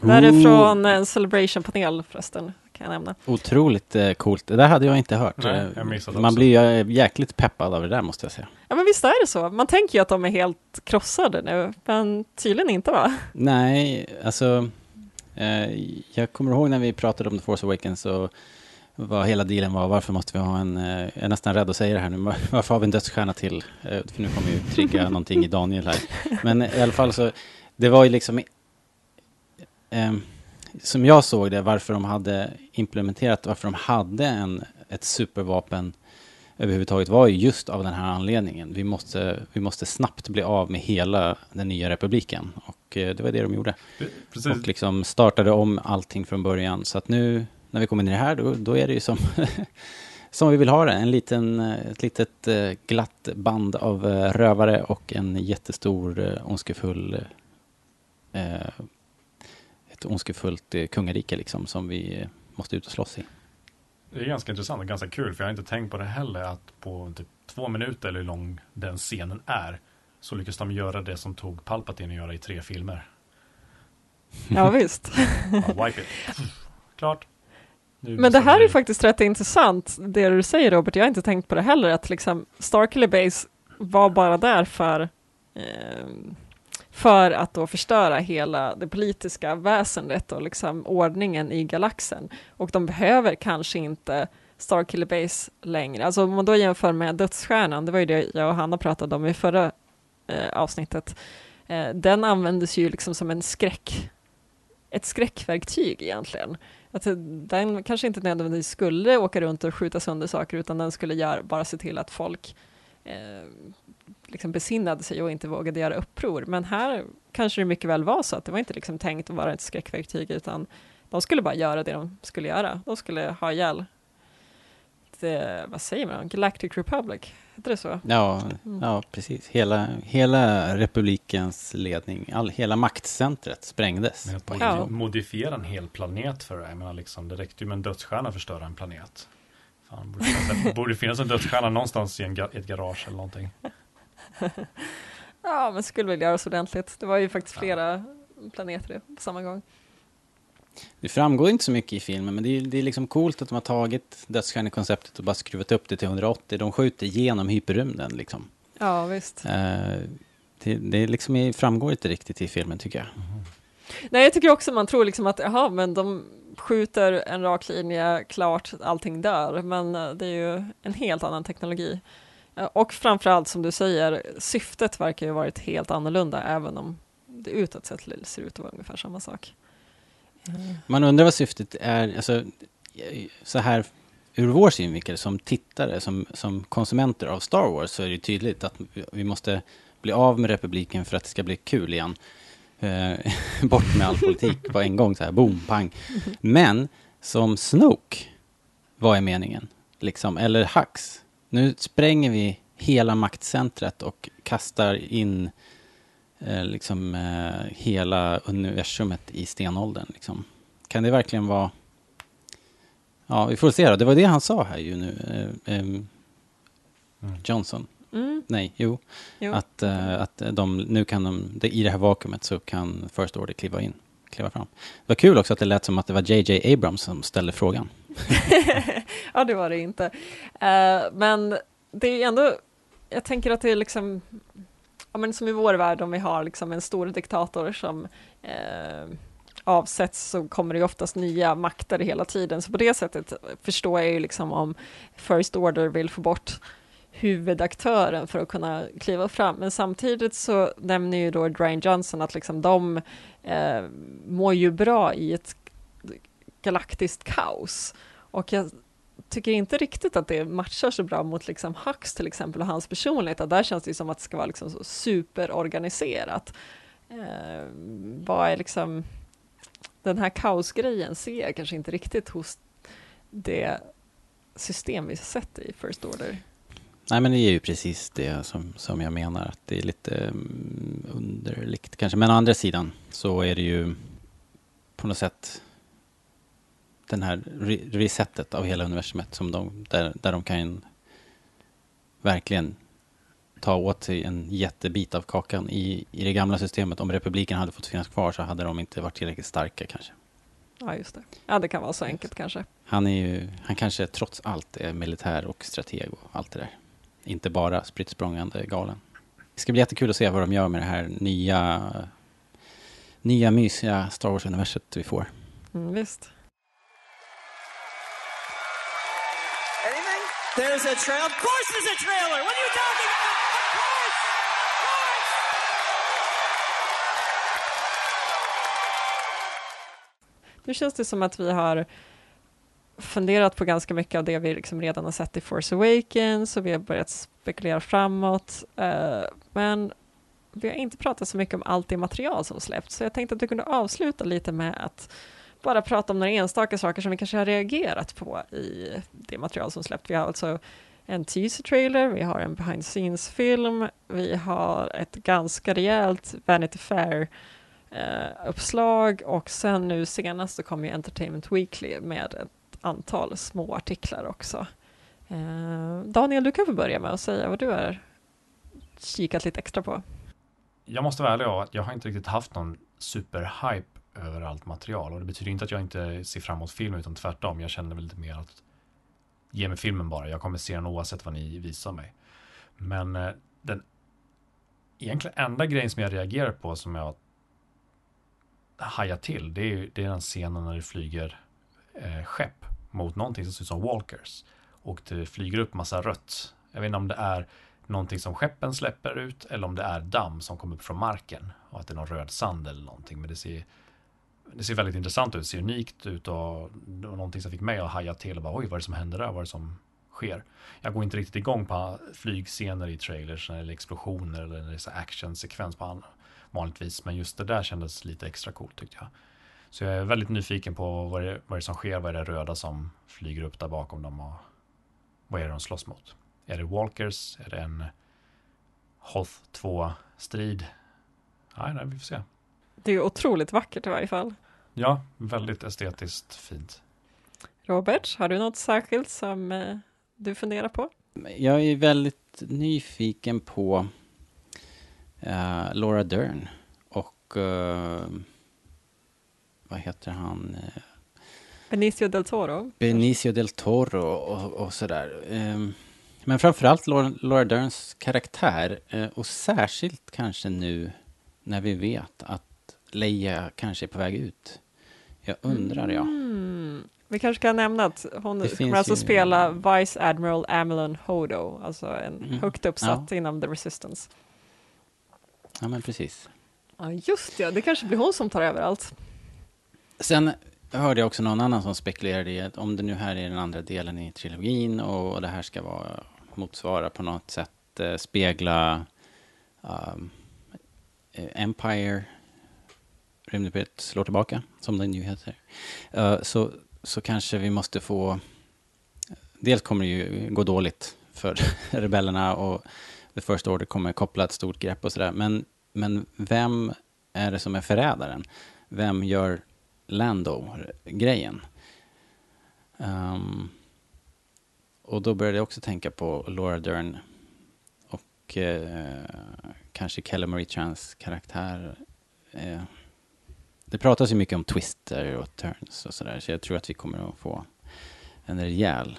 Det här är från en Celebration-panel förresten, kan jag nämna. Otroligt eh, coolt. Det där hade jag inte hört. Nej, Eh, jag missade Man också. blir ju eh, jäkligt peppad av det där måste jag säga. Ja men visst är det så. Man tänker ju att de är helt krossade nu, men tydligen inte va? Nej, alltså eh, jag kommer ihåg när vi pratade om The Force Awakens så vad hela dealen var, varför måste vi ha en, eh, jag är nästan rädd att säga det här nu, varför har vi en dödsstjärna till? Eh, för nu kommer ju trigga [LAUGHS] någonting i Daniel här. Men i alla fall så, det var ju liksom, eh, som jag såg det, varför de hade implementerat, varför de hade en, ett supervapen överhuvudtaget var ju just av den här anledningen. Vi måste, vi måste snabbt bli av med hela den nya republiken. Och eh, det var det de gjorde. Precis. Och liksom startade om allting från början. Så att nu när vi kommer det här, då, då är det ju som, [LAUGHS] som vi vill ha det. En liten, eh, ett litet eh, glatt band av rövare och en jättestor ondskefull eh, ett ondskefullt kungarike liksom som vi måste ut och slåss i. Det är ganska intressant och ganska kul för jag har inte tänkt på det heller att på typ två minuter eller hur lång den scenen är så lyckas de göra det som tog Palpatine att göra i tre filmer. Ja [LAUGHS] visst. Ja, wipe it. Klart. Nu Men det här är faktiskt rätt intressant, det du säger Robert, jag har inte tänkt på det heller, att liksom Starkiller Base var bara där för, eh, för att då förstöra hela det politiska väsendet och liksom ordningen i galaxen. Och de behöver kanske inte Starkiller Base längre. Alltså om man då jämför med Dödsstjärnan, det var ju det jag och Hanna pratade om i förra eh, avsnittet, eh, den användes ju liksom som en skräck, ett skräckverktyg egentligen. Att den kanske inte nödvändigtvis skulle åka runt och skjuta sönder saker utan den skulle gör, bara se till att folk eh, liksom besinnade sig och inte vågade göra uppror. Men här kanske det mycket väl var så att det var inte liksom tänkt att vara ett skräckverktyg utan de skulle bara göra det de skulle göra. De skulle ha ihjäl the, vad säger man, Galactic Republic, heter det så? Ja, Mm. ja precis. Hela, hela republikens ledning, all, hela maktcentret sprängdes. Men att gång. modifiera en hel planet för det. Jag menar liksom, det räckte ju med en dödsstjärna att förstöra en planet. Fan, borde, finnas, borde finnas en dödsstjärna någonstans i en ga- ett garage eller någonting. [LAUGHS] Ja, men skulle väl göras ordentligt. Det var ju faktiskt flera planeter på samma gång. Det framgår inte så mycket i filmen, men det är, det är liksom coolt att de har tagit dödsstjärnekonceptet och bara skruvat upp det till 180. De skjuter genom hyperrymden liksom. Ja, visst. Eh, det, det liksom framgår inte riktigt i filmen tycker jag. Nej, jag tycker också man tror liksom att, jaha, men de skjuter en rak linje, klart, allting dör, men eh, det är ju en helt annan teknologi. Eh, och framförallt, som du säger, syftet verkar ju ha varit helt annorlunda, även om det utåt sett ser ut att vara ungefär samma sak. Eh. Man undrar vad syftet är, alltså, så här ur vår synvinkel som tittare, som, som konsumenter av Star Wars så är det tydligt att vi- vi måste bli av med republiken för att det ska bli kul igen. Eh, [LAUGHS] bort med all politik på en gång så här, boom, pang. Men som Snoke, vad är meningen? Liksom, eller Hux, nu spränger vi hela maktcentret och kastar in eh, liksom eh, hela universumet i stenåldern. Liksom. Kan det verkligen vara... Ja, vi får se då. Det var det han sa här ju nu. Eh, ehm, Johnson. Mm. Nej, jo. Jo. Att, eh, att de, nu kan de, i det här vakuumet så kan First Order kliva in, kliva fram. Det var kul också att det lät som att det var JJ Abrams som ställde frågan. [LAUGHS] ja, det var det inte. Uh, men det är ändå, jag tänker att det är liksom, ja, men som i vår värld, om vi har liksom en stor diktator som uh, avsätts så kommer det oftast nya makter hela tiden. Så på det sättet förstår jag ju liksom om First Order vill få bort huvudaktören för att kunna kliva fram. Men samtidigt så nämner ju då Dwayne Johnson att liksom de eh, mår ju bra i ett galaktiskt kaos. Och jag tycker inte riktigt att det matchar så bra mot liksom Hux till exempel och hans personlighet. Att där känns det ju som att det ska vara liksom så superorganiserat. Eh, vad är liksom den här kaosgrejen ser jag kanske inte riktigt hos det system vi sett i First Order. Nej, men det är ju precis det som, som jag menar, att det är lite um, underligt kanske. Men å andra sidan så är det ju på något sätt den här re resetet av hela universumet som de, där, där de kan verkligen ta åt sig en jättebit av kakan. I, I det gamla systemet, om republiken hade fått finnas kvar så hade de inte varit tillräckligt starka kanske. Ja, just det. Ja, det kan vara så enkelt kanske. Han är ju, han kanske trots allt är militär och strateg och allt det där. Inte bara spritt galen. Det ska bli jättekul att se vad de gör med det här nya, nya mysiga Star Wars-universet vi får. Mm, visst. There's a trail. Of course there's a trailer. What are you talking about? Of course. Of course. Nu känns det som att vi har funderat på ganska mycket av det vi liksom redan har sett i Force Awakens och vi har börjat spekulera framåt. Eh, men vi har inte pratat så mycket om allt det material som släppts, så jag tänkte att vi kunde avsluta lite med att bara prata om några enstaka saker som vi kanske har reagerat på i det material som släppts. Vi har alltså en teaser-trailer, vi har en behind scenes-film, vi har ett ganska rejält Vanity Fair eh, uppslag och sen nu senast så kom ju Entertainment Weekly med ett antal små artiklar också. Eh, Daniel, du kan få börja med att säga vad du har kikat lite extra på. Jag måste vara ärlig att jag har inte riktigt haft någon superhype över allt material och det betyder inte att jag inte ser fram emot film utan tvärtom. Jag känner väl lite mer att ge mig filmen bara. Jag kommer se den oavsett vad ni visar mig. Men eh, den egentligen enda grejen som jag reagerar på som jag hajar till det är, det är den scenen när det flyger eh, skepp mot någonting som ser ut som walkers och det flyger upp massa rött. Jag vet inte om det är någonting som skeppen släpper ut eller om det är damm som kommer upp från marken och att det är någon röd sand eller någonting. Men det ser, det ser väldigt intressant ut, det ser unikt ut och det var någonting som fick mig att haja till och bara oj vad är det som händer där, vad är det som sker? Jag går inte riktigt igång på flygscener i trailers eller explosioner eller när det är actionsekvens på an- vanligtvis. Men just det där kändes lite extra coolt tyckte jag. Så jag är väldigt nyfiken på vad det, vad det är som sker, vad är det röda som flyger upp där bakom dem och vad är det de slåss mot? Är det Walkers? Är det en Hoth 2-strid? Nej, nej, vi får se. Det är otroligt vackert i varje fall. Ja, väldigt estetiskt fint. Robert, har du något särskilt som eh, du funderar på? Jag är väldigt nyfiken på eh, Laura Dern och eh, vad heter han? Eh, Benicio del Toro. Benicio del Toro och, och sådär. Ehm, men framförallt Laura, Laura Derns karaktär eh, och särskilt kanske nu när vi vet att Leia kanske är på väg ut. Jag undrar, ja. Mm. Vi kanske kan nämna att hon Det kommer alltså ju- spela Vice Admiral Amelon Hodo, alltså en Mm. högt uppsatt Ja. inom The Resistance. Ja, men precis. Ja, just det, det kanske blir hon som tar över allt. Sen hörde jag också någon annan som spekulerade i att om det nu här är den andra delen i trilogin och det här ska vara motsvara på något sätt eh, spegla um, eh, Empire, Rymdimperiet slår tillbaka, som den ju heter. Eh, så, så kanske vi måste få... Dels kommer det ju gå dåligt för [LAUGHS] rebellerna och The First Order kommer koppla ett stort grepp och sådär. Men, men vem är det som är förrädaren? Vem gör Lando-grejen? Um, och då började jag också tänka på Laura Dern och eh, kanske Kelly Marie Trans karaktär. Eh, det pratas ju mycket om twister och turns och sådär, så jag tror att vi kommer att få en rejäl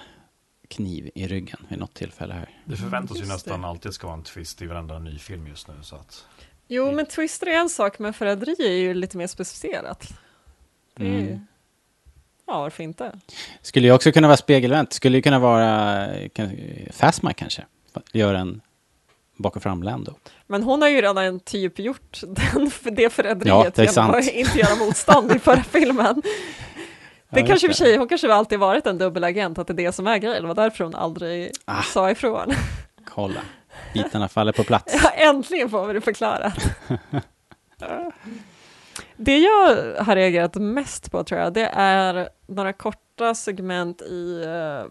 kniv i ryggen vid något tillfälle här. Det förväntas ju nästan det. alltid ska vara en twist i varenda ny film just nu. Så att, Jo, men twister är en sak, men förräderi är ju lite mer specificerat. Det är ju... Mm. Ja, varför inte? Skulle ju också kunna vara spegelvänt. Skulle ju kunna vara kan, Phasma kanske. Gör en bak och fram Lando. Men hon har ju redan typ gjort den, [LAUGHS] det Ja, förräderiet det är genom att [LAUGHS] inte göra motstånd i förra [LAUGHS] filmen. Det Ja, kanske för sig, hon kanske alltid varit en dubbelagent, att det är det som är grejen, det var därför hon aldrig Ah. sa ifrån. Kolla, bitarna faller på plats. Ja, äntligen får vi det förklarat. Det jag har reagerat mest på tror jag, det är några korta segment i, eh,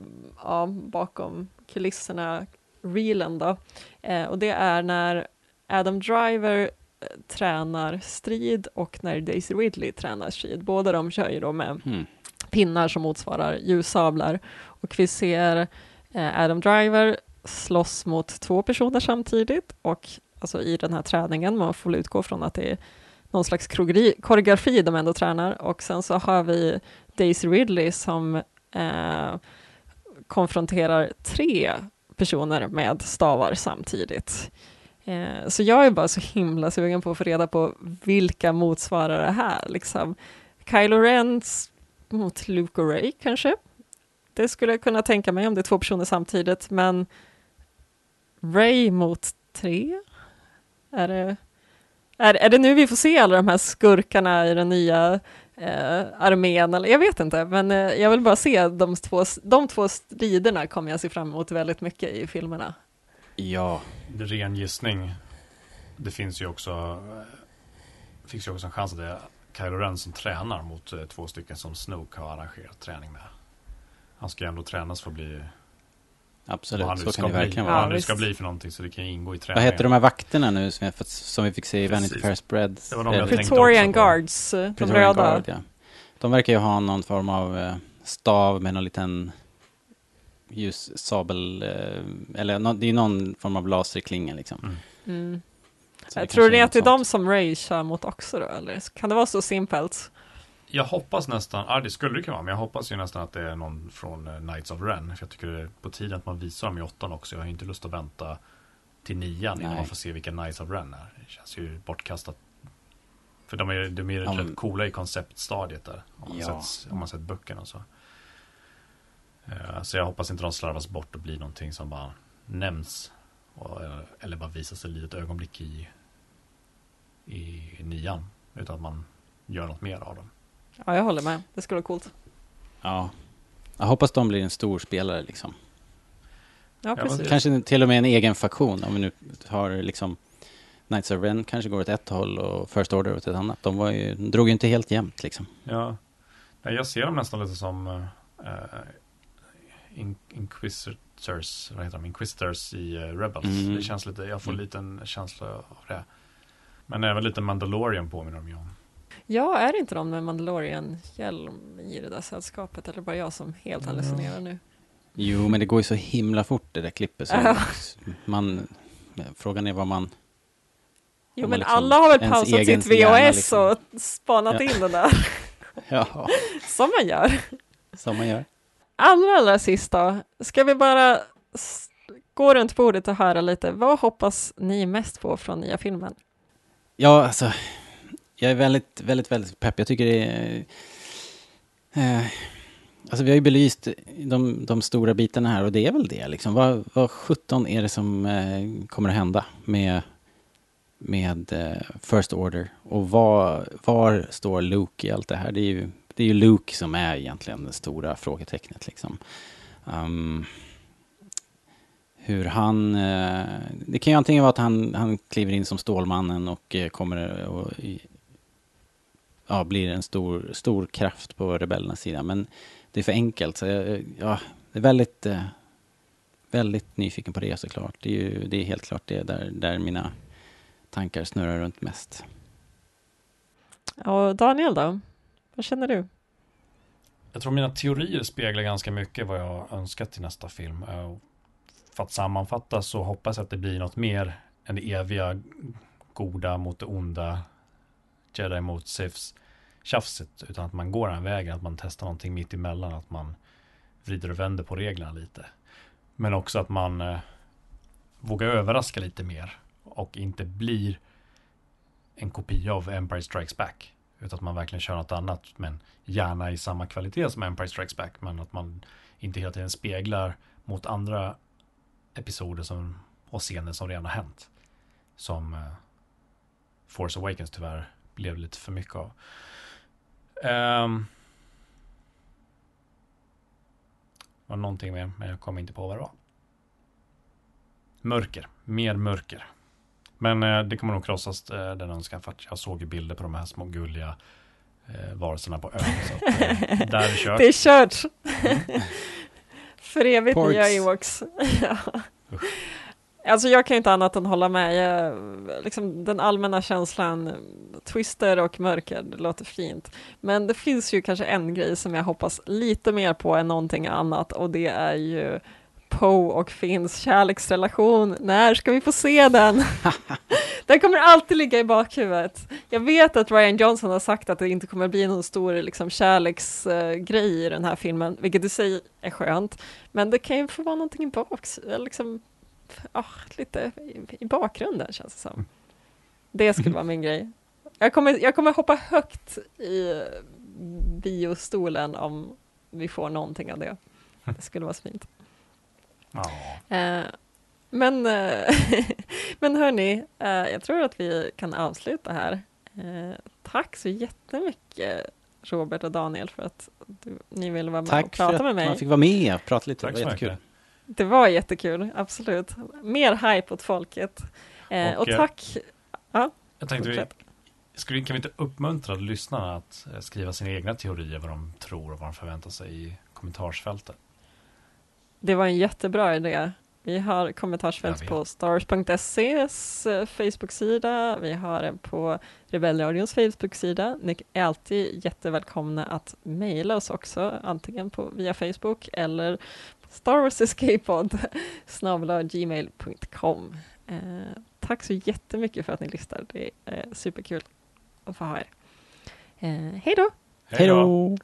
ja, bakom kulisserna, reelen då. Eh, och det är när Adam Driver eh, tränar strid och när Daisy Ridley tränar strid. Båda de kör ju då med Mm. pinnar som motsvarar ljussablar. Och vi ser eh, Adam Driver slåss mot två personer samtidigt och alltså i den här träningen, man får väl utgå från att det är någon slags koreografi de ändå tränar och sen så har vi Daisy Ridley som eh, konfronterar tre personer med stavar samtidigt. Eh, så jag är bara så himla sugen på att få reda på vilka motsvarar det här. Liksom. Kylo Rens mot Luke och Ray kanske? Det skulle jag kunna tänka mig om det är två personer samtidigt, men Ray mot tre? Är det, är, är det nu vi får se alla de här skurkarna i den nya eh, armén? Eller, jag vet inte, men eh, jag vill bara se de två, de två striderna kommer jag se fram emot väldigt mycket i filmerna. Ja, ren gissning. Det finns ju också, eh, finns ju också en chans att det är Kylo Ren som tränar mot eh, två stycken som Snoke har arrangerat träning med. Han ska ju ändå tränas för att bli absolut. vad Så ska kan det bli, verkligen vad vara. han nu ska bli för någonting så det kan ju ingå i Vad träningen. heter de här vakterna nu som, jag, som vi fick se i Vanity. Fair? Det var de jag också på. Guards, de röda. Guard, ja. De verkar ju ha någon form av eh, stav med någon liten ljussabel, eh, eller det är någon form av laserklinga liksom. Mm. Mm. Jag tror ni att det är de som Ray kör mot också då, eller kan det vara så simpelt? Jag hoppas nästan, ja det skulle det kunna vara, men jag hoppas ju nästan att det är någon från eh, Knights of Ren. För jag tycker det är på tiden att man visar dem i åttan också. Jag har inte lust att vänta till nian innan man får se vilka Knights of Ren är. Det känns ju bortkastat. För de är, de är Ja, men- rätt coola i konceptstadiet där. Om man, Ja. sett, om man sett böckerna och så. Eh, Så jag hoppas inte de slarvas bort och blir någonting som bara nämns. Och, eller- bara visas ett litet ögonblick i, i nian. Utan att man gör något mer av dem. Ja, jag håller med. Det skulle vara coolt. Ja. Jag hoppas de blir en stor spelare liksom. Ja, precis. Kanske till och med en egen faktion om vi nu har liksom Knights of Ren kanske går åt ett håll och First Order åt ett annat. De, var ju, de drog ju inte helt jämnt liksom. Ja, Nej, jag ser dem nästan lite som uh, In- Inquisitor, Inquisitors, vad heter de, Inquisitors i uh, Rebels. Mm. Det känns lite, jag får en Mm. liten känsla av det. Men även lite Mandalorian påminner de ju om. Ja, är det inte de med Mandalorian-hjälm i det där sällskapet? Eller bara jag som helt hallucinerar nu? Jo, men det går ju så himla fort det där klippet. Så man, frågan är vad man... Jo, men liksom- alla har väl pausat sitt VHS liksom- och spanat Ja. in den där, [LAUGHS] Ja, som man gör. som man gör. Allra, allra sist då, ska vi bara gå runt bordet och höra lite, vad hoppas ni mest på från nya filmen? Ja, alltså. Jag är väldigt, väldigt, väldigt pepp. Jag tycker det är... Eh, alltså vi har ju belyst de, de stora bitarna här och det är väl det liksom. Vad, vad 17 är det som eh, kommer att hända med, med eh, First Order? Och var, var står Luke i allt det här? Det är ju, det är ju Luke som är egentligen det stora frågetecknet liksom. Um, hur han... Eh, det kan ju antingen vara att han, han kliver in som Stålmannen och eh, kommer och ja, blir en stor, stor kraft på rebellernas sida. Men det är för enkelt. Så jag, ja, det är väldigt, eh, väldigt nyfiken på det såklart. Det är, ju, det är helt klart det där, där mina tankar snurrar runt mest. Och Daniel då? Vad känner du? Jag tror mina teorier speglar ganska mycket vad jag önskat till nästa film. Eh, för att sammanfatta så hoppas jag att det blir något mer än det eviga goda mot det onda, Jedi mot SIFs, tjafset, utan att man går den vägen, att man testar någonting mitt emellan, att man vrider och vänder på reglerna lite. Men också att man eh, vågar överraska lite mer och inte blir en kopia av Empire Strikes Back. Utan att man verkligen kör något annat, men gärna i samma kvalitet som Empire Strikes Back. Men att man inte hela tiden speglar mot andra episoder som, och scener som redan har hänt. Som uh, Force Awakens tyvärr blev lite för mycket av. Um, var någonting mer, men jag kommer inte på vad det var. Mörker, mer mörker. Men eh, det kommer nog krossas eh, den önskan för att jag såg ju bilder på de här små gulliga eh, varelserna på ön. Så att, eh, [LAUGHS] där är kört. Det är kört! För evigt Porks. nya Ewoks. [LAUGHS] ja. Alltså jag kan ju inte annat än hålla med. Jag, liksom, den allmänna känslan, twister och mörker, det låter fint. Men det finns ju kanske en grej som jag hoppas lite mer på än någonting annat och det är ju Poe och Finns kärleksrelation. När ska vi få se den? [LAUGHS] den kommer alltid ligga i bakhuvudet. Jag vet att Ryan Johnson har sagt att det inte kommer bli någon stor liksom, kärleksgrej i den här filmen, vilket i sig är skönt. Men det kan ju få vara någonting i bak, liksom, ah, lite i, bakgrunden känns det som. Det skulle vara min grej. Jag kommer, jag kommer hoppa högt i biostolen om vi får någonting av det. Det skulle vara fint. Ja. Eh, men, eh, [LAUGHS] men hörni, eh, jag tror att vi kan avsluta här. Tack så jättemycket Robert och Daniel för att du, ni ville vara med och Tack för prata att med mig. man fick vara med och prata lite. Tack det så var jättekul. mycket. Det var jättekul, absolut. Mer hype åt folket. Eh, och, Och, tack. Ja, Jag tänkte, vi, skulle, kan vi inte uppmuntra lyssnarna att skriva sina egna teorier, vad de tror och vad de förväntar sig i kommentarsfältet? Det var en jättebra idé. Vi har kommentarsfält på stars.ses eh, Facebook-sida. Vi har en på Rebellradions Facebook-sida. Ni är alltid jättevälkomna att mejla oss också, antingen på, via Facebook eller Star Wars Escape Pod [LAUGHS] gmail.com. Eh, tack så jättemycket för att ni lyssnar. Det är superkul att få ha er. Eh, hej då! Hej då!